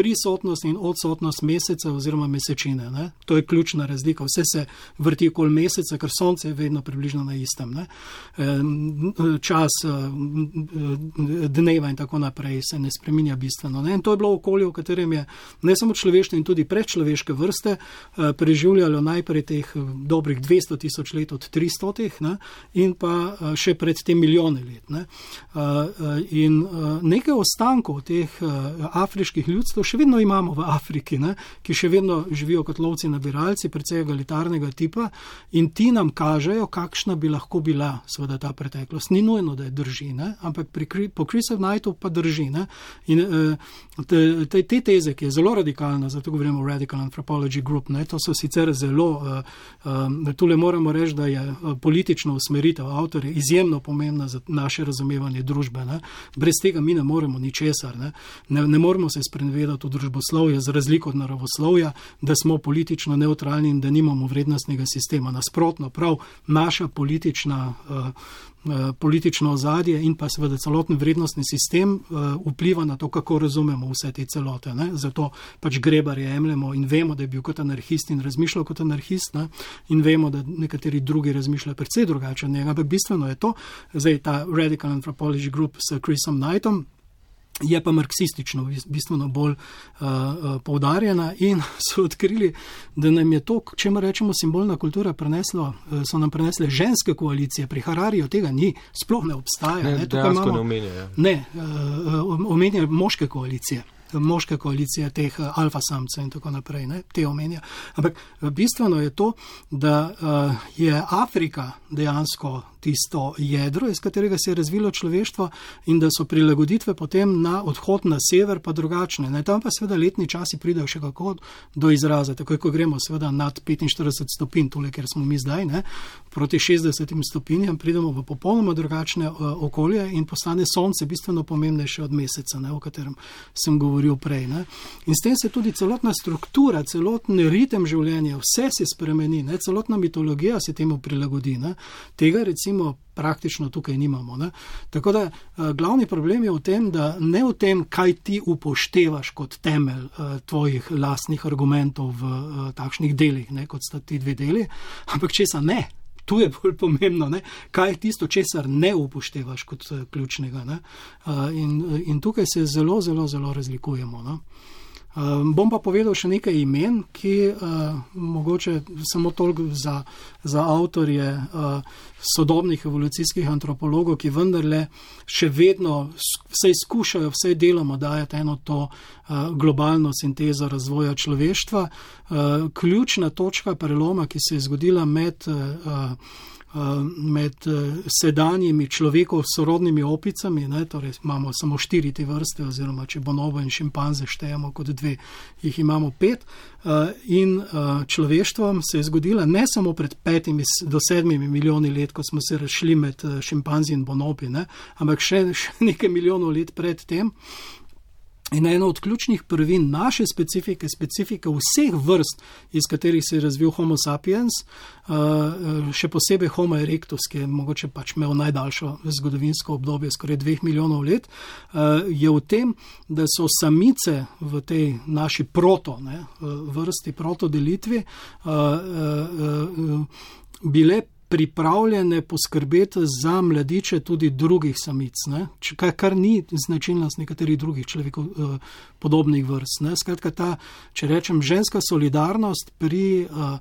prisotnost in odsotnost meseca oziroma mesečine. Ne? To je ključna razlika. Vse se vrti okoli meseca, ker sonce je vedno približno na istem. Ne? Čas dneva in tako naprej se ne spreminja bistveno. Ne? In to je bilo okolje, v katerem je ne samo človeštvo in tudi predčloveške vrste preživljalo najprej teh dobrih 200 tisoč let od 300 ne? in pa še pred tem milijone let. Ne? In nekaj ostankov teh afriških ljudstv še vedno imamo v Afriki, ne, ki še vedno živijo kot lovci nabiralci, precej egalitarnega tipa in ti nam kažejo, kakšna bi lahko bila seveda ta preteklost. Ni nujno, da je drži, ne, ampak pri, po Chrisu Knightu pa drži. Ne, in eh, te, te, te teze, ki je zelo radikalna, zato govorimo o Radical Anthropology Group, ne, to so sicer zelo, uh, tule moramo reči, da je politična usmeritev avtorja izjemno pomembna za naše razumevanje družbe. Ne. Brez tega mi ne moremo ničesar. Ne, ne, ne moremo se sprenevedati v družboslovje, za razliko od naravoslovja, da smo politično neutralni in da nimamo vrednostnega sistema. Nasprotno, prav naša politična. Uh, Politično ozadje in pa seveda celoten vrednostni sistem uh, vpliva na to, kako razumemo vse te celote. Ne? Zato pač grebar jemljemo in vemo, da je bil kot anarhist in razmišljal kot anarhist, ne? in vemo, da nekateri drugi razmišljajo precej drugače od njega. Ampak bistveno je to, zdaj ta Radical Anthropology Group s Chrisom Knightom, je pa marksistično bistveno bolj uh, poudarjena in so odkrili, da nam je to, če mu rečemo simbolna kultura, preneslo, uh, so nam prenesle ženske koalicije, pri Harariju tega ni, sploh ne obstaja. Ne, ne, imamo, ne omenjajo. Ja. Ne, uh, omenjajo moške koalicije moške koalicije, teh eh, alfa samcev in tako naprej, ne, te omenja. Ampak eh, bistveno je to, da je Afrika dejansko tisto jedro, iz katerega se je razvilo človeštvo in da so prilagoditve potem na odhod na sever pa drugačne. Ne, tam pa seveda letni časi pridejo še kako do izraza, tako ko gremo seveda nad 45 stopinj, tole, ker smo mi zdaj, ne, proti 60 stopinjam pridemo v popolnoma drugačne uh, okolje in postane sonce bistveno pomembnejše od meseca, ne, o katerem sem govoril prej. Ne? In s tem se tudi celotna struktura, celoten ritem življenja, vse se spremeni, ne? celotna mitologija se temu prilagodi. Ne? Tega recimo praktično tukaj nimamo. Ne? Tako da uh, glavni problem je v tem, da ne v tem, kaj ti upoštevaš kot temelj uh, tvojih lastnih argumentov v uh, takšnih delih, ne? kot sta ti dve deli, ampak česa ne tu je bolj pomembno, ne? kaj je tisto, česar ne upoštevaš kot ključnega. Uh, in, in tukaj se zelo, zelo, zelo razlikujemo. No? Um, bom pa povedal še nekaj imen, ki uh, mogoče samo toliko za, za avtorje uh, sodobnih evolucijskih antropologov, ki vendarle še vedno vse izkušajo, vse deloma dajati eno to uh, globalno sintezo razvoja človeštva. Uh, ključna točka preloma, ki se je zgodila med. Eh, med eh, sedanjimi človekov sorodnimi opicami, ne, torej imamo samo štiri te vrste, oziroma če bonobo in šimpanze štejemo kot dve, jih imamo pet. Eh, in človeštvom se je zgodila ne samo pred petimi do sedmimi milijoni let, ko smo se rešili med šimpanzi in bonobi, ne, ampak še, še nekaj milijonov let pred tem. In ena od ključnih prvin naše specifike, specifike vseh vrst, iz katerih se je razvil Homo sapiens, uh, uh, še posebej Homo erectus, ki je mogoče pač imel najdaljšo zgodovinsko obdobje, skoraj dveh milijonov let, uh, je v tem, da so samice v tej naši proto, ne, vrsti protodelitvi, bile pripravljene poskrbeti za mladiče tudi drugih samic, kar, kar ni značilnost nekaterih drugih človekov eh, podobnih vrst. Ne? Skratka, ta, če rečem, ženska solidarnost pri Eh,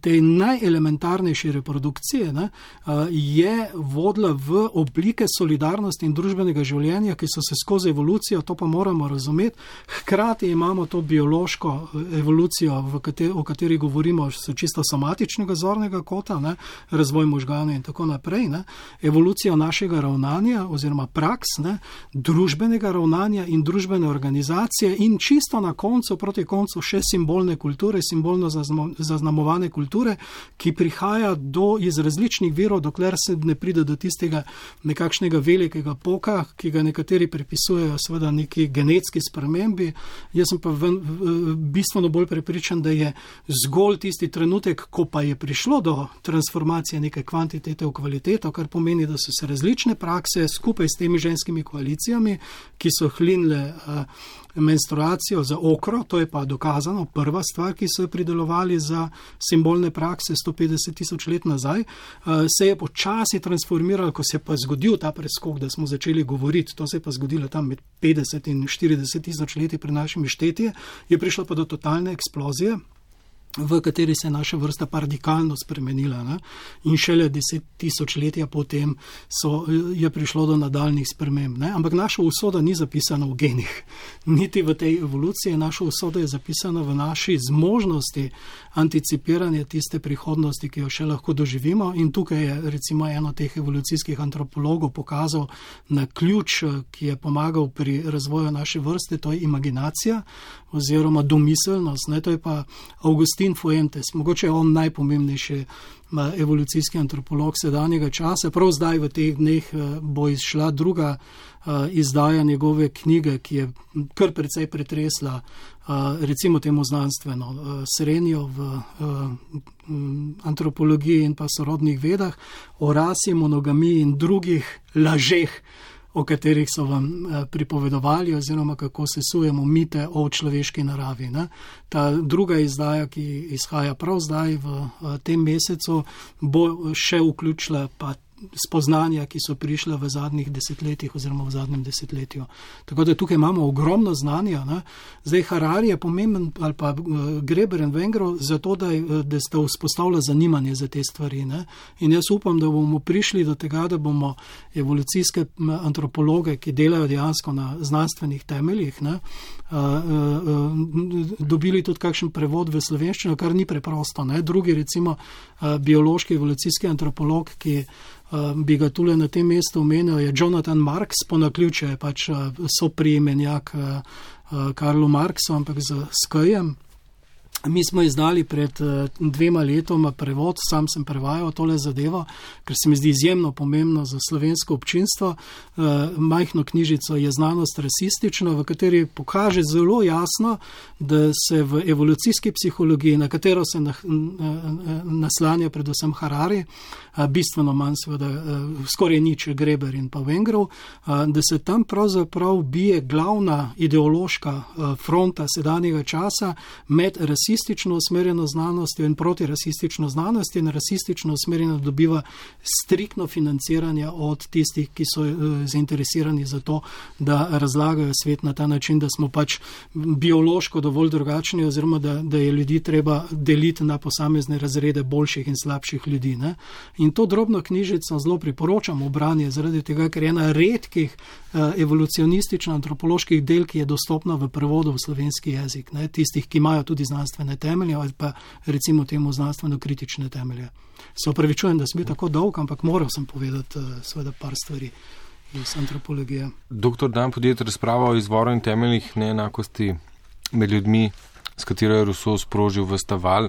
te najelementarnejše reprodukcije ne, eh, je vodila v oblike solidarnosti in družbenega življenja, ki so se skozi evolucijo, to pa moramo razumeti. Hkrati imamo to biološko eh, evolucijo, kateri, o kateri govorimo, so čisto somatičnega zornega kota, ne, razvoj možganov in tako naprej. Ne, evolucijo našega ravnanja oziroma praks, ne, družbenega ravnanja in družbene organizacije in čisto na koncu, proti koncu še simbolne kulture, simbolno zaznamovanje negovane kulture, ki prihaja do, iz različnih virov, dokler se ne pride do tistega nekakšnega velikega poka, ki ga nekateri pripisujejo seveda neki genetski spremembi. Jaz sem pa v, v, bistveno bolj prepričan, da je zgolj tisti trenutek, ko pa je prišlo do transformacije neke kvantitete v kvaliteto, kar pomeni, da so se različne prakse skupaj s temi ženskimi koalicijami, ki so hlinile uh, menstruacijo za okro, to je pa dokazano, prva stvar, ki so jo pridelovali za simbolne prakse 150 tisoč let nazaj, uh, se je počasi transformiralo, ko se je pa zgodil ta preskok, da smo začeli govoriti, to se je pa zgodilo tam med 50 in 40 tisoč leti pred našimi štetji, je prišlo pa do totalne eksplozije v kateri se je naša vrsta radikalno spremenila. Ne? In šele deset tisočletja potem so, je prišlo do nadaljnih sprememb. Ne? Ampak naša usoda ni zapisana v genih, niti v tej evoluciji. Naša usoda je zapisana v naši zmožnosti anticipiranja tiste prihodnosti, ki jo še lahko doživimo. In tukaj je recimo eno teh evolucijskih antropologov pokazal na ključ, ki je pomagal pri razvoju naše vrste, to je imaginacija oziroma domiselnost. Ne? To je pa Augustin Fuentes, mogoče on najpomembnejši evolucijski antropolog sedanjega časa. Prav zdaj v teh dneh eh, bo izšla druga eh, izdaja njegove knjige, ki je kar precej pretresla, eh, recimo temu znanstveno, srenijo v antropologiji in pa sorodnih vedah o rasi, monogamiji in drugih lažeh o katerih so vam eh, pripovedovali, oziroma kako se sujemo mite o človeški naravi. Ne. Ta druga izdaja, ki izhaja prav zdaj v eh, tem mesecu, bo še vključila pa spoznanja, ki so prišla v zadnjih desetletjih oziroma v zadnjem desetletju. Tako da tukaj imamo ogromno znanja. Ne? Zdaj Harari je pomemben ali pa uh, Greber in Vengro zato, da, uh, da sta vzpostavila zanimanje za te stvari. Ne? In jaz upam, da bomo prišli do tega, da bomo evolucijske antropologe, ki delajo dejansko na znanstvenih temeljih, ne? Uh, dobili tudi kakšen prevod v slovenščino, kar ni preprosto. Ne? Drugi, recimo biološki evolucijski antropolog, ki Eh, bi ga tule na tem mestu omenil, je Jonathan Marks, po naključju je pač eh, soprimenjak eh, Karlu Marksu, ampak z Skajem. Mi smo izdali pred dvema letoma prevod, sam sem prevajal tole zadevo, ker se mi zdi izjemno pomembno za slovensko občinstvo. Majhno knjižico je znanost rasistična, v kateri pokaže zelo jasno, da se v evolucijski psihologiji, na katero se naslanja predvsem Harari, bistveno manj, seveda, skoraj nič Greber in pa Vengrov, da se tam pravzaprav bije glavna ideološka fronta sedanjega časa med rasistično usmerjeno znanostjo in protirasistično znanostjo in rasistično usmerjeno dobiva striktno financiranje od tistih, ki so zainteresirani za to, da razlagajo svet na ta način, da smo pač biološko dovolj drugačni oziroma da, da je ljudi treba deliti na posamezne razrede boljših in slabših ljudi. Ne? In to drobno knjižico zelo priporočam v branje, zaradi tega, ker je ena redkih uh, evolucionistično-antropoloških del, ki je dostopna v prevodu v slovenski jezik, ne, tistih, ki imajo tudi znanstvene temelje ali pa recimo temu znanstveno-kritične temelje. Se opravičujem, da sem bil tako dolg, ampak moral sem povedati uh, seveda par stvari. Iz antropologije. Doktor Dan podjet razprava o izvoru in temeljih neenakosti med ljudmi, s katero je Rousseau sprožil v staval.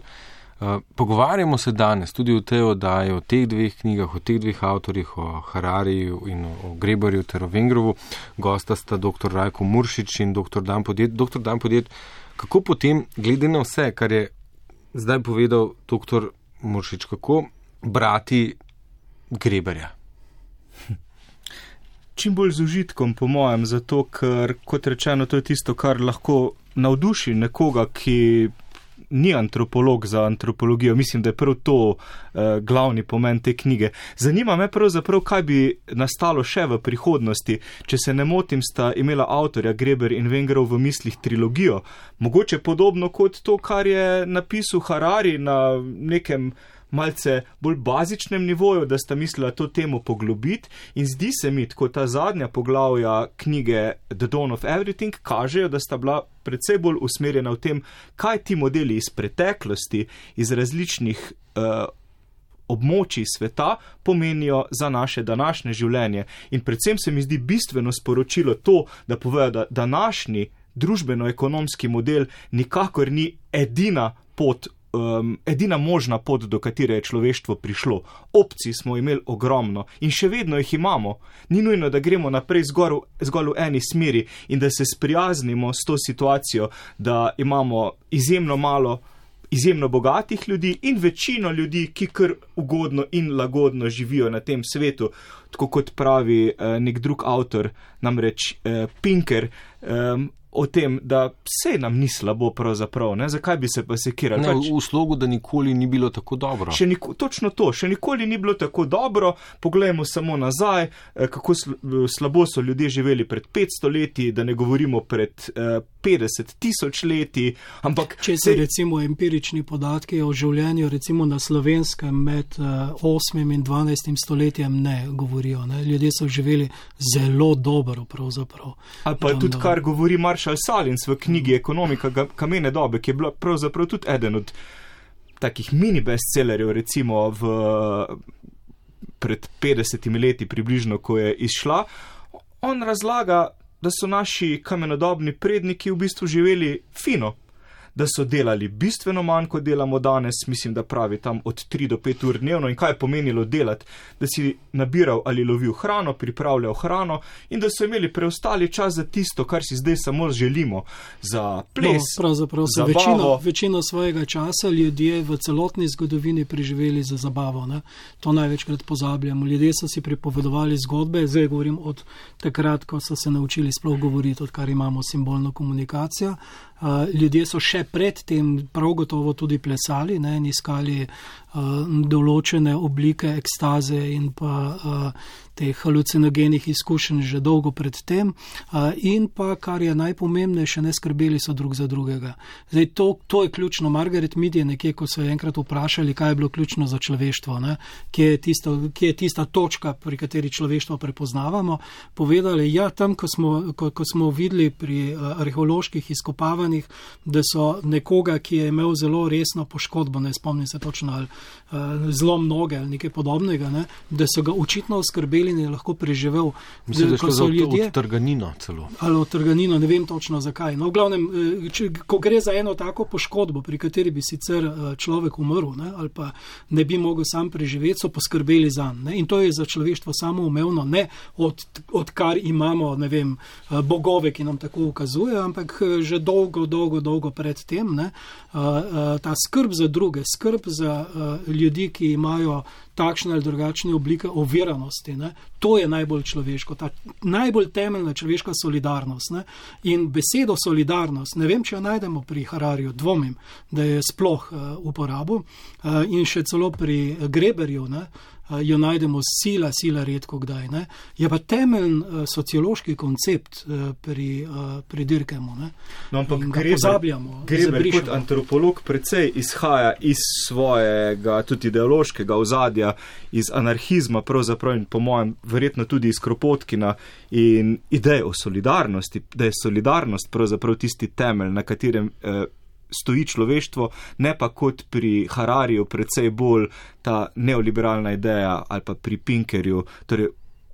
Eh, pogovarjamo se danes tudi o tej oddaji, o teh dveh knjigah, o teh dveh avtorjih, o Harariju in o Greborju ter o Vengrovu. Gosta sta dr. Rajko Muršič in dr. Dan Podjet. Dr. Dan Podjet, kako potem, glede na vse, kar je zdaj povedal dr. Muršič, kako brati Greberja? Čim bolj z užitkom, po mojem, zato ker, kot rečeno, to je tisto, kar lahko navduši nekoga, ki ni antropolog za antropologijo, mislim, da je prav to uh, glavni pomen te knjige. Zanima me pravzaprav, kaj bi nastalo še v prihodnosti, če se ne motim, sta imela avtorja Greber in Vengerov v mislih trilogijo, mogoče podobno kot to, kar je napisal Harari na nekem malce bolj bazičnem nivoju, da sta mislila to temo poglobiti in zdi se mi, kot ta zadnja poglavja knjige The Dawn of Everything kažejo, da sta bila predvsej bolj usmerjena v tem, kaj ti modeli iz preteklosti, iz različnih uh, območij sveta pomenijo za naše današnje življenje. In predvsem se mi zdi bistveno sporočilo to, da povejo, da današnji družbeno-ekonomski model nikakor ni edina pot um, edina možna pot, do katere je človeštvo prišlo. Opcij smo imeli ogromno in še vedno jih imamo. Ni nujno, da gremo naprej zgor, zgolj v eni smeri in da se sprijaznimo s to situacijo, da imamo izjemno malo. Izjemno bogatih ljudi in večino ljudi, ki kar ugodno in lagodno živijo na tem svetu, tako kot pravi eh, nek drug avtor, namreč eh, Pinker. Eh, o tem, da vse nam ni slabo, pravzaprav. Ne? Zakaj bi se pa sekirali? Ne, pač, v slogu, da nikoli ni bilo tako dobro. Niko, točno to, še nikoli ni bilo tako dobro. Poglejmo samo nazaj, eh, kako slabo so ljudje živeli pred 500 leti, da ne govorimo pred eh, 50 tisoč leti. Ampak, Če se recimo empirični podatki o življenju recimo na slovenskem med eh, 8 in 12 stoletjem ne govorijo. Ne? Ljudje so živeli zelo dobro, pravzaprav. Ali pa tudi, kar govori Marš. Marshall Salins v knjigi Ekonomika kamene dobe, ki je bila pravzaprav tudi eden od takih mini bestsellerjev, recimo v, pred 50 leti, približno, ko je izšla. On razlaga, da so naši kamenodobni predniki v bistvu živeli fino, da so delali bistveno manj, kot delamo danes, mislim, da pravi tam od 3 do 5 ur dnevno in kaj je pomenilo delati, da si nabiral ali lovil hrano, pripravljal hrano in da so imeli preostali čas za tisto, kar si zdaj samo želimo, za ples. No, pravzaprav so večino, večino svojega časa ljudje v celotni zgodovini preživeli za zabavo. Ne? To največkrat pozabljamo. Ljudje so si pripovedovali zgodbe, zdaj govorim od takrat, ko so se naučili sploh govoriti, odkar imamo simbolno komunikacijo. Ljudje so še predtem prav gotovo tudi plesali ne, in iskali določene oblike ekstaze in pa uh, teh halucinogenih izkušenj že dolgo predtem, uh, in pa, kar je najpomembnejše, ne skrbeli so drug za drugega. Zdaj, to, to je ključno. Margaret Mead je nekje, ko so enkrat vprašali, kaj je bilo ključno za človeštvo, kje je, tisto, kje je tista točka, pri kateri človeštvo prepoznavamo, povedali, ja, tam, ko smo, ko, ko smo videli pri arheoloških izkopavanjih, da so nekoga, ki je imel zelo resno poškodbo, ne spomnim se točno ali uh, zelo mnoge ali nekaj podobnega, ne, da so ga očitno oskrbeli in je lahko preživel. Mislim, da so ljudje od trganino celo. Ali od trganino, ne vem točno zakaj. No, v glavnem, eh, če, ko gre za eno tako poškodbo, pri kateri bi sicer eh, človek umrl ne, ali pa ne bi mogel sam preživeti, so poskrbeli za njega. In to je za človeštvo samo umevno, ne od, od kar imamo, ne vem, bogove, ki nam tako ukazujejo, ampak že dolgo, dolgo, dolgo predtem. Ne, ta skrb za druge, skrb za ljudi, ki imajo takšne ali drugačne oblike oviranosti. Ne? To je najbolj človeško, ta najbolj temeljna človeška solidarnost. Ne? In besedo solidarnost, ne vem, če jo najdemo pri Hararju, dvomim, da je sploh uh, uporabo uh, in še celo pri Greberju. Ne? jo najdemo sila, sila redko kdaj. Ne? Je pa temeljn uh, sociološki koncept uh, pri, uh, pri Dirkemu. No, ampak pozabljamo. Greber kot antropolog precej izhaja iz svojega tudi ideološkega ozadja, iz anarhizma pravzaprav in po mojem verjetno tudi iz Kropotkina in ideje o solidarnosti, da je solidarnost pravzaprav tisti temelj, na katerem eh, stoji človeštvo, ne pa kot pri Harariju, predvsej bolj ta neoliberalna ideja ali pa pri Pinkerju. Torej,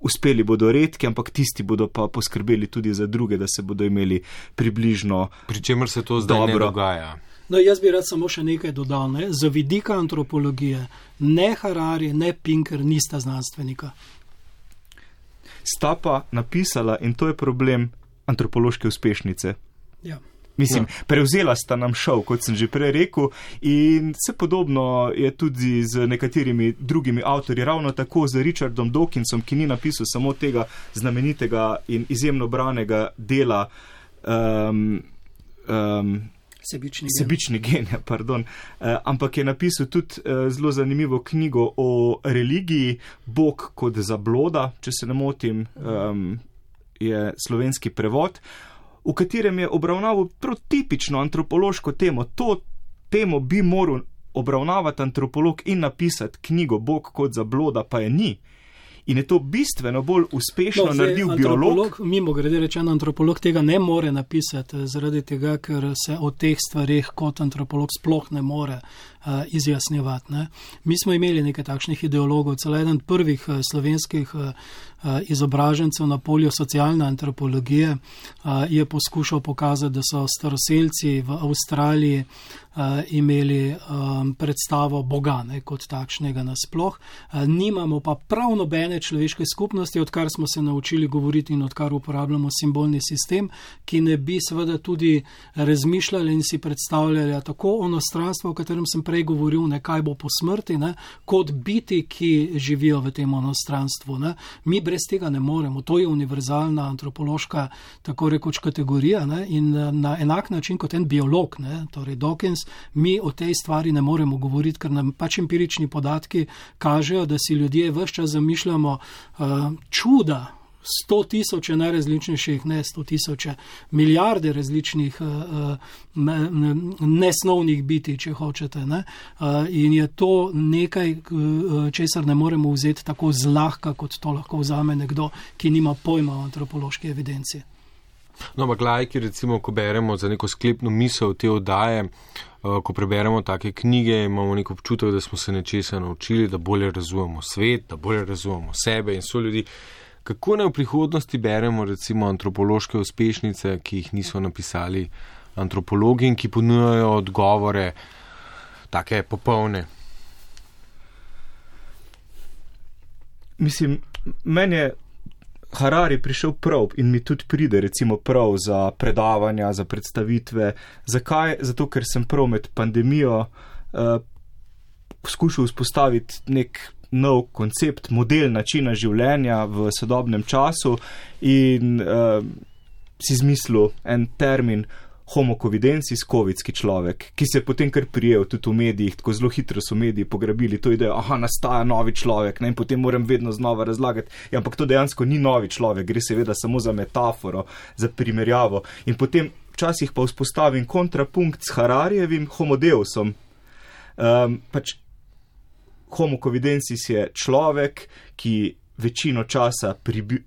uspeli bodo redki, ampak tisti bodo pa poskrbeli tudi za druge, da se bodo imeli približno. Pri čemer se to zdaj dobro. dogaja. No, jaz bi rad samo še nekaj dodal. Ne? Za vidika antropologije ne Harari, ne Pinker nista znanstvenika. Sta pa napisala, in to je problem antropološke uspešnice. Ja. Mislim, ja. prevzela sta nam šov, kot sem že prej rekel, in vse podobno je tudi z nekaterimi drugimi avtorji, ravno tako z Richardom Dawkinsom, ki ni napisal samo tega znamenitega in izjemno branega dela. Um, um, Sebični, sebični genij, pardon. Uh, ampak je napisal tudi uh, zelo zanimivo knjigo o religiji, Bog kot zabloda, če se ne motim, um, je slovenski prevod. V katerem je obravnaval protipično antropološko temo. To temo bi moral obravnavati antropolog in napisati knjigo Bog kot za bloda, pa je ni. In je to bistveno bolj uspešno no, naredil biolog. Mimo grede rečeno, antropolog tega ne more napisati, zaradi tega, ker se o teh stvarih kot antropolog sploh ne more izjasnjevati. Ne. Mi smo imeli nekaj takšnih ideologov, celo eden prvih slovenskih izobražencev na polju socialne antropologije je poskušal pokazati, da so staroseljci v Avstraliji imeli predstavo Boga ne, kot takšnega nasploh. Nimamo pa prav nobene človeške skupnosti, odkar smo se naučili govoriti in odkar uporabljamo simbolni sistem, ki ne bi seveda tudi razmišljali in si predstavljali tako ono stranstvo, o katerem sem prej govoril, ne kaj bo po smrti, ne, kot biti, ki živijo v tem onostranstvu. Ne. Mi brez tega ne moremo. To je univerzalna antropološka, tako rekoč, kategorija ne, in na enak način kot en biolog, ne, torej Dawkins, mi o tej stvari ne moremo govoriti, ker nam pač empirični podatki kažejo, da si ljudje vse čas zamišljamo uh, čuda. Sto tisoče najrazličnejših, ne sto tisoče, milijarde različnih uh, nesnovnih biti, če hočete. Ne? Uh, in je to nekaj, uh, česar ne moremo vzeti tako zlahka, kot to lahko vzame nekdo, ki nima pojma o antropološki evidenci. No, ampak lajki, recimo, ko beremo za neko sklepno misel te oddaje, uh, ko preberemo take knjige, imamo nek občutek, da smo se nečesa naučili, da bolje razumemo svet, da bolje razumemo sebe in so ljudi. Kako naj v prihodnosti beremo, recimo, antropološke uspešnice, ki jih niso napisali antropologi in ki ponujajo odgovore, take popolne? Mislim, meni je Harari prišel prav in mi tudi pride, recimo, prav za predavanja, za predstavitve. Zakaj? Zato, ker sem prav med pandemijo uh, skušal vzpostaviti nek nov koncept, model načina življenja v sodobnem času in uh, si izmislil en termin homokovidenci, skovidski človek, ki se je potem kar prijel tudi v medijih, tako zelo hitro so mediji pograbili to idejo, aha, nastaja novi človek, ne, in potem moram vedno znova razlagati, ja, ampak to dejansko ni novi človek, gre seveda samo za metaforo, za primerjavo. In potem včasih pa vzpostavim kontrapunkt s Hararjevim homodeusom. Um, pač homokovidenci je človek, ki večino časa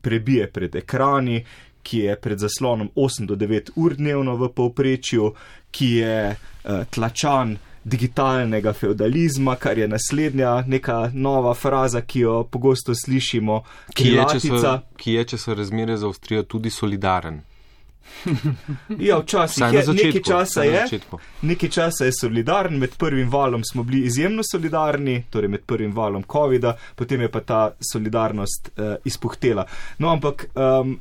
prebije pred ekrani, ki je pred zaslonom 8 do 9 ur dnevno v povprečju, ki je uh, tlačan digitalnega feudalizma, kar je naslednja neka nova fraza, ki jo pogosto slišimo, ki je, če so, ki je, če so razmere za Avstrijo, tudi solidaren. ja, včasih je začetku, nekaj časa je. Nekaj časa je solidaren, med prvim valom smo bili izjemno solidarni, torej med prvim valom COVID-a, potem je pa ta solidarnost uh, izpuhtela. No, ampak um,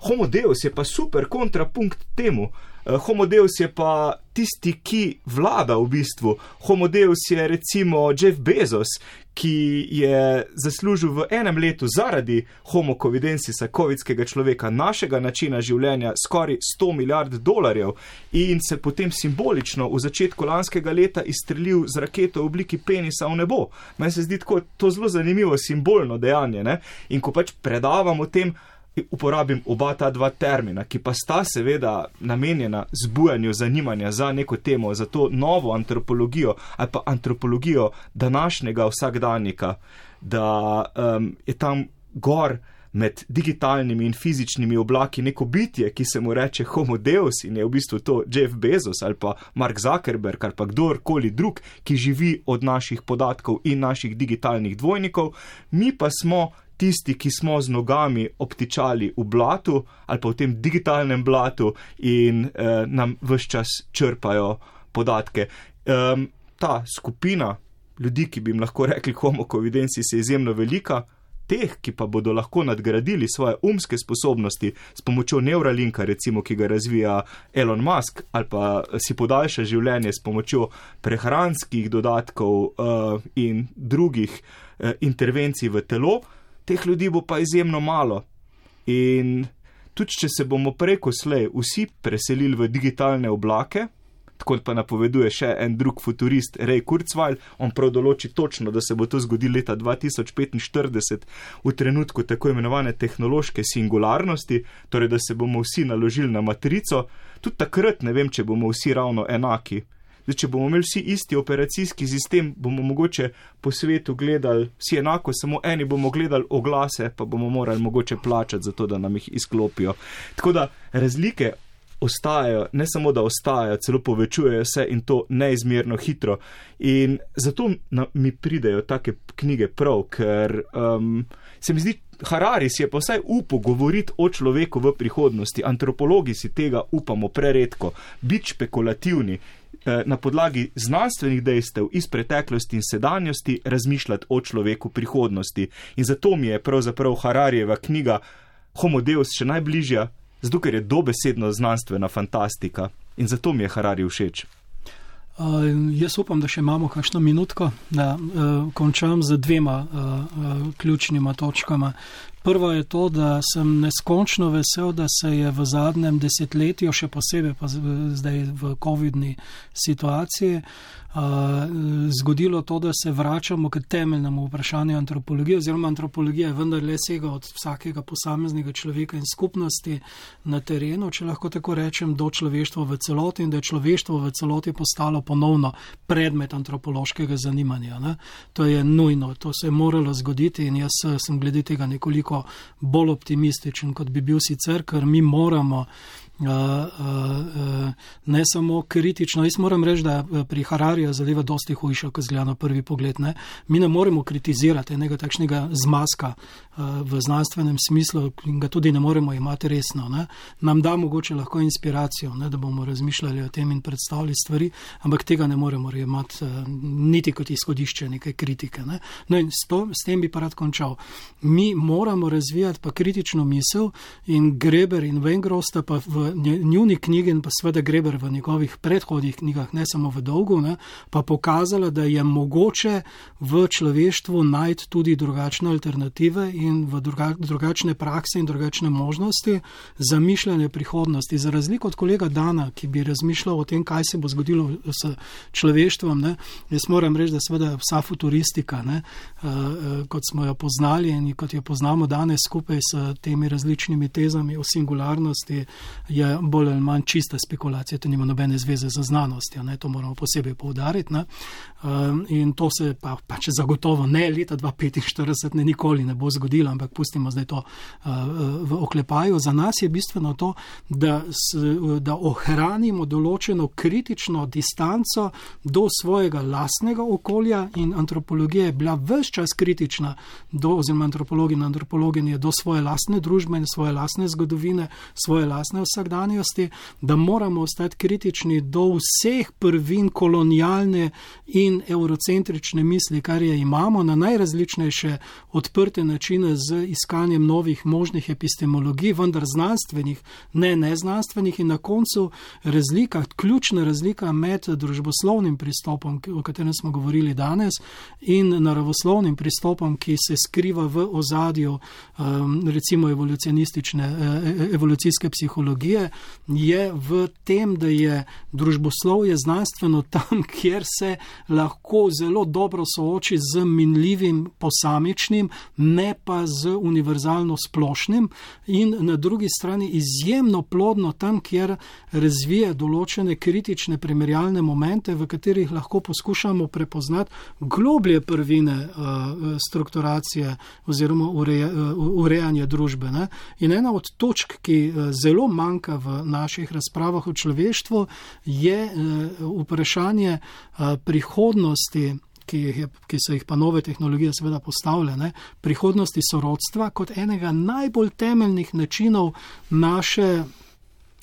Homo Deus je pa super kontrapunkt temu. Eh, Homo Deus je pa tisti, ki vlada v bistvu. Homo Deus je recimo Jeff Bezos, ki je zaslužil v enem letu zaradi Homo Covidensisa, kovidskega človeka, našega načina življenja, skoraj 100 milijard dolarjev in se potem simbolično v začetku lanskega leta izstrelil z raketo v obliki penisa v nebo. Meni se zdi tako, to zelo zanimivo simbolno dejanje. Ne? In ko pač predavam o tem, uporabim oba ta dva termina, ki pa sta seveda namenjena zbujanju zanimanja za neko temo, za to novo antropologijo ali pa antropologijo današnjega vsakdanjika, da um, je tam gor med digitalnimi in fizičnimi oblaki neko bitje, ki se mu reče Homo Deus in je v bistvu to Jeff Bezos ali pa Mark Zuckerberg ali pa kdorkoli drug, ki živi od naših podatkov in naših digitalnih dvojnikov, mi pa smo tisti, ki smo z nogami obtičali v blatu ali pa v tem digitalnem blatu in eh, nam vse čas črpajo podatke. Um, ta skupina ljudi, ki bi jim lahko rekli homokovidenci, je izjemno velika. Teh, ki pa bodo lahko nadgradili svoje umske sposobnosti s pomočjo Neuralinka, recimo, ki ga razvija Elon Musk, ali pa si podaljša življenje s pomočjo prehranskih dodatkov uh, in drugih uh, intervencij v telo, uh, teh ljudi bo pa izjemno malo. In tudi, če se bomo preko slej vsi preselili v digitalne oblake, tako pa napoveduje še en drug futurist, Ray Kurzweil, on prav določi točno, da se bo to zgodilo leta 2045, v trenutku tako imenovane tehnološke singularnosti, torej da se bomo vsi naložili na matrico, tudi takrat ne vem, če bomo vsi ravno enaki. Zdaj, če bomo imeli vsi isti operacijski sistem, bomo mogoče po svetu gledali vsi enako, samo eni bomo gledali oglase, pa bomo morali mogoče plačati za to, da nam jih izklopijo. Tako da razlike ostajajo, ne samo da ostajajo, celo povečujejo se in to neizmerno hitro. In zato na, mi pridejo take knjige prav, ker um, se mi zdi, Harari si je pa vsaj upal govoriti o človeku v prihodnosti, antropologi si tega upamo preredko, biti špekulativni. Eh, na podlagi znanstvenih dejstev iz preteklosti in sedanjosti razmišljati o človeku prihodnosti. In zato mi je pravzaprav Hararijeva knjiga Homo Deus še najbližja, zato ker je dobesedno znanstvena fantastika in zato mi je Harari všeč. Uh, jaz upam, da še imamo kakšno minutko, da uh, končam z dvema uh, uh, ključnima točkama. Prva je to, da sem neskončno vesel, da se je v zadnjem desetletju, še posebej pa zdaj v COVID-ni situaciji, uh, zgodilo to, da se vračamo k temeljnemu vprašanju antropologije, oziroma antropologija je vendarle sega od vsakega posameznega človeka in skupnosti na terenu, če lahko tako rečem, do človeštva v celoti in da je človeštvo v celoti postalo ponovno predmet antropološkega zanimanja. Ne? To je nujno, to se je moralo zgoditi in jaz sem glede tega nekoliko bolj optimističen, kot bi bil sicer, ker mi moramo ne samo kritično. Jaz moram reči, da pri Harariju zadeva dosti hujša, kot zgleda na prvi pogled. Ne. Mi ne moremo kritizirati enega takšnega zmaska v znanstvenem smislu in ga tudi ne moremo imati resno. Ne. Nam da mogoče lahko inspiracijo, ne, da bomo razmišljali o tem in predstavili stvari, ampak tega ne moremo imati niti kot izhodišče neke kritike. Ne. No in s, to, s tem bi pa rad končal. Mi moramo razvijati pa kritično misel in Greber in Wengrosta pa v njuni knjigi in pa seveda Greber v njegovih predhodnih knjigah, ne samo v dolgu, ne, pa pokazala, da je mogoče v človeštvu najti tudi drugačne alternative in v druga, drugačne prakse in drugačne možnosti za mišljanje prihodnosti. Za razliko od kolega Dana, ki bi razmišljal o tem, kaj se bo zgodilo s človeštvom, ne, jaz moram reči, da seveda vsa futuristika, ne, uh, uh, kot smo jo poznali in kot jo poznamo danes skupaj s temi različnimi tezami o singularnosti, je bolj ali manj čista spekulacija, to nima nobene zveze z znanostjo, ne, to moramo posebej povdariti. Ne. Um, in to se pa, pa če zagotovo ne leta 2045 ne nikoli ne bo zgodilo, ampak pustimo zdaj to uh, v oklepaju. Za nas je bistveno to, da, da ohranimo določeno kritično distanco do svojega lastnega okolja in antropologija je bila vse čas kritična do, oziroma antropologi in antropologinje do svoje lastne družbe in svoje lastne zgodovine, svoje lastne vsakdanje vsakdanjosti, da moramo ostati kritični do vseh prvin kolonialne in eurocentrične misli, kar je imamo na najrazličnejše odprte načine z iskanjem novih možnih epistemologij, vendar znanstvenih, ne neznanstvenih in na koncu razlika, ključna razlika med družboslovnim pristopom, o katerem smo govorili danes, in naravoslovnim pristopom, ki se skriva v ozadju um, recimo evolucionistične, e, e, evolucijske psihologije, je v tem, da je družboslovje znanstveno tam, kjer se lahko zelo dobro sooči z minljivim posamičnim, ne pa z univerzalno splošnim, in na drugi strani izjemno plodno tam, kjer razvije določene kritične primerjalne momente, v katerih lahko poskušamo prepoznati globlje prvine uh, strukturacije oziroma ureja, uh, urejanja družbe. Ne? In ena od točk, ki uh, zelo manjka v naših razpravah o človeštvu, je eh, vprašanje eh, prihodnosti. Ki, je, ki so jih pa nove tehnologije seveda postavljene, prihodnosti sorodstva kot enega najbolj temeljnih načinov naše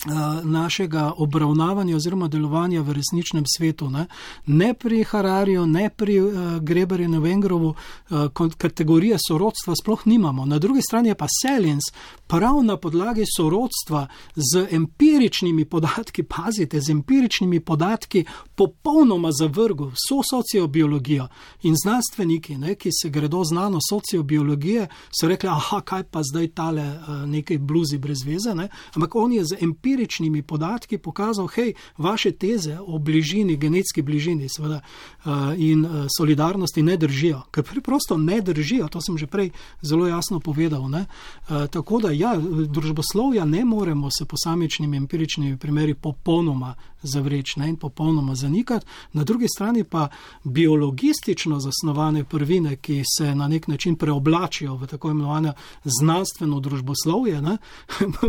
Eh, našega obravnavanja oziroma delovanja v resničnem svetu. Ne, ne pri Harariju, ne pri uh, Greberju Vengrovu uh, kategorije sorodstva sploh nimamo. Na drugi strani je pa Selins prav na podlagi sorodstva z empiričnimi podatki, pazite, z empiričnimi podatki popolnoma zavrgel vso sociobiologijo. In znanstveniki, ne, ki se gredo znano sociobiologije, so rekli, aha, kaj pa zdaj tale uh, nekaj bluzi brez veze, ne, ampak on je z empiričnimi podatki pokazal, hej, vaše teze o bližini, genetski bližini seveda, uh, in uh, solidarnosti ne držijo, ker preprosto ne držijo, to sem že prej zelo jasno povedal. Uh, tako da ja, družboslovja ne moremo se posamičnimi empiričnimi primeri popolnoma zavreči in popolnoma zanikati, na drugi strani pa biologistično zasnovane prvine, ki se na nek način preoblačijo v tako imenovano znanstveno družboslovje, ne,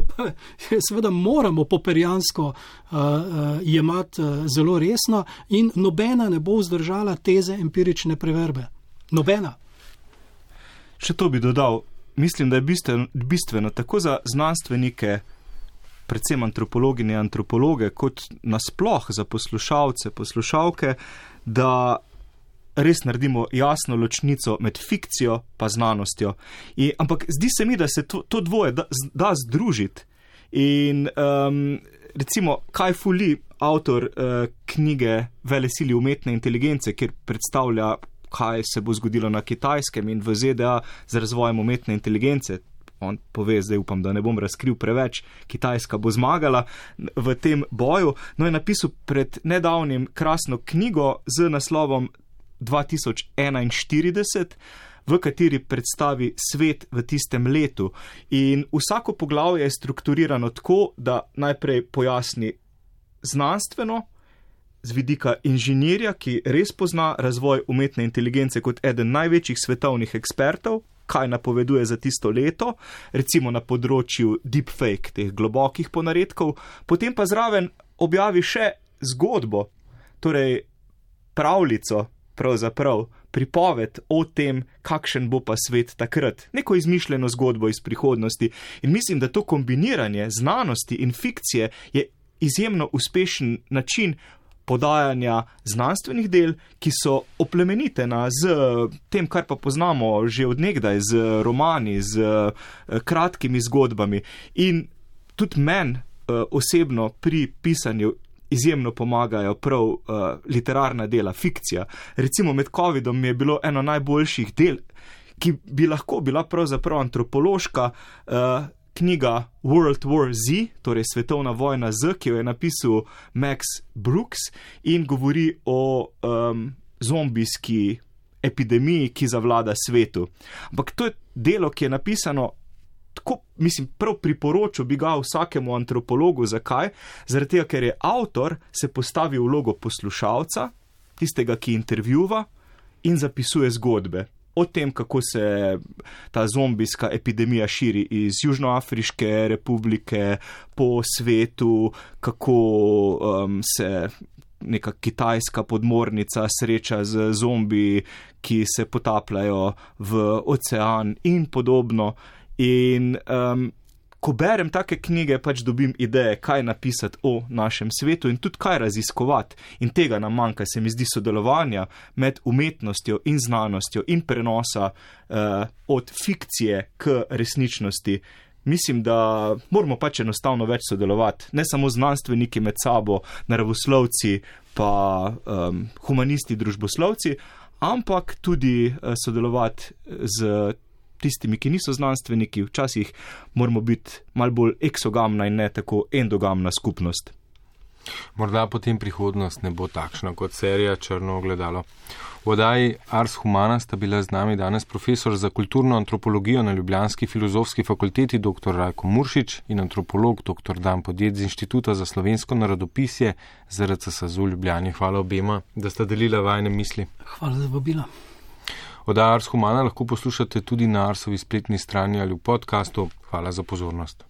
seveda moramo poperjansko uh, uh, jemati uh, zelo resno in nobena ne bo vzdržala teze empirične preverbe. Nobena. Še to bi dodal. Mislim, da je bistveno, bistveno tako za znanstvenike, predvsem antropologinje in antropologe, kot nasploh za poslušalce, poslušalke, da res naredimo jasno ločnico med fikcijo in znanostjo. In, ampak zdi se mi, da se to, to dvoje da, da združiti. In um, recimo Kaj Fuli, avtor uh, knjige Vele sili umetne inteligence, kjer predstavlja kaj se bo zgodilo na kitajskem in v ZDA z razvojem umetne inteligence. On pove, zdaj upam, da ne bom razkril preveč, Kitajska bo zmagala v tem boju. No, je napisal pred nedavnim krasno knjigo z naslovom 2041, v kateri predstavi svet v tistem letu. In vsako poglavje je strukturirano tako, da najprej pojasni znanstveno, z vidika inženirja, ki res pozna razvoj umetne inteligence kot eden največjih svetovnih ekspertov, kaj napoveduje za tisto leto, recimo na področju deepfake, teh globokih ponaredkov, potem pa zraven objavi še zgodbo, torej pravljico, pravzaprav pripoved o tem, kakšen bo pa svet takrat, neko izmišljeno zgodbo iz prihodnosti. In mislim, da to kombiniranje znanosti in fikcije je izjemno uspešen način podajanja znanstvenih del, ki so oplemenitena z tem, kar pa poznamo že odnegdaj, z romani, z eh, kratkimi zgodbami. In tudi meni eh, osebno pri pisanju. Izjemno pomagajo prav uh, literarna dela, fikcija. Recimo med COVID-om je bilo eno najboljših del, ki bi lahko bila pravzaprav antropološka, uh, knjiga World War Z, torej Svetovna vojna Z, ki jo je napisal Max Brooks in govori o um, zombijski epidemiji, ki zavlada svetu. Ampak to je delo, ki je napisano. Tako, mislim, prav priporočil bi ga vsakemu antropologu. Zakaj? Tega, ker je avtor se postavil v vlogo poslušalca, tistega, ki intervjuva in zapisuje zgodbe o tem, kako se ta zombijska epidemija širi iz Južnoafriške republike po svetu, kako um, se neka kitajska podmornica sreča z zombi, ki se potapljajo v ocean in podobno. In um, ko berem take knjige, pač dobim ideje, kaj napisati o našem svetu in tudi kaj raziskovati. In tega nam manjka, se mi zdi, sodelovanja med umetnostjo in znanostjo in prenosa uh, od fikcije k resničnosti. Mislim, da moramo pač enostavno več sodelovati, ne samo znanstveniki med sabo, naravoslovci, pa um, humanisti, družboslovci, ampak tudi uh, sodelovati z tistimi, ki niso znanstveniki, včasih moramo biti mal bolj eksogamna in ne tako endogamna skupnost. Morda potem prihodnost ne bo takšna kot serija Črno ogledalo. V oddaji Ars Humana sta bila z nami danes profesor za kulturno antropologijo na Ljubljanski filozofski fakulteti dr. Rajko Muršič in antropolog dr. Dan Podjed z Inštituta za slovensko narodopisje ZRC Sazu Ljubljani. Hvala obema, da sta delila vajne misli. Hvala za vabila. Oddaja Ars Humana lahko poslušate tudi na Arsovi spletni strani ali v podkastu. Hvala za pozornost.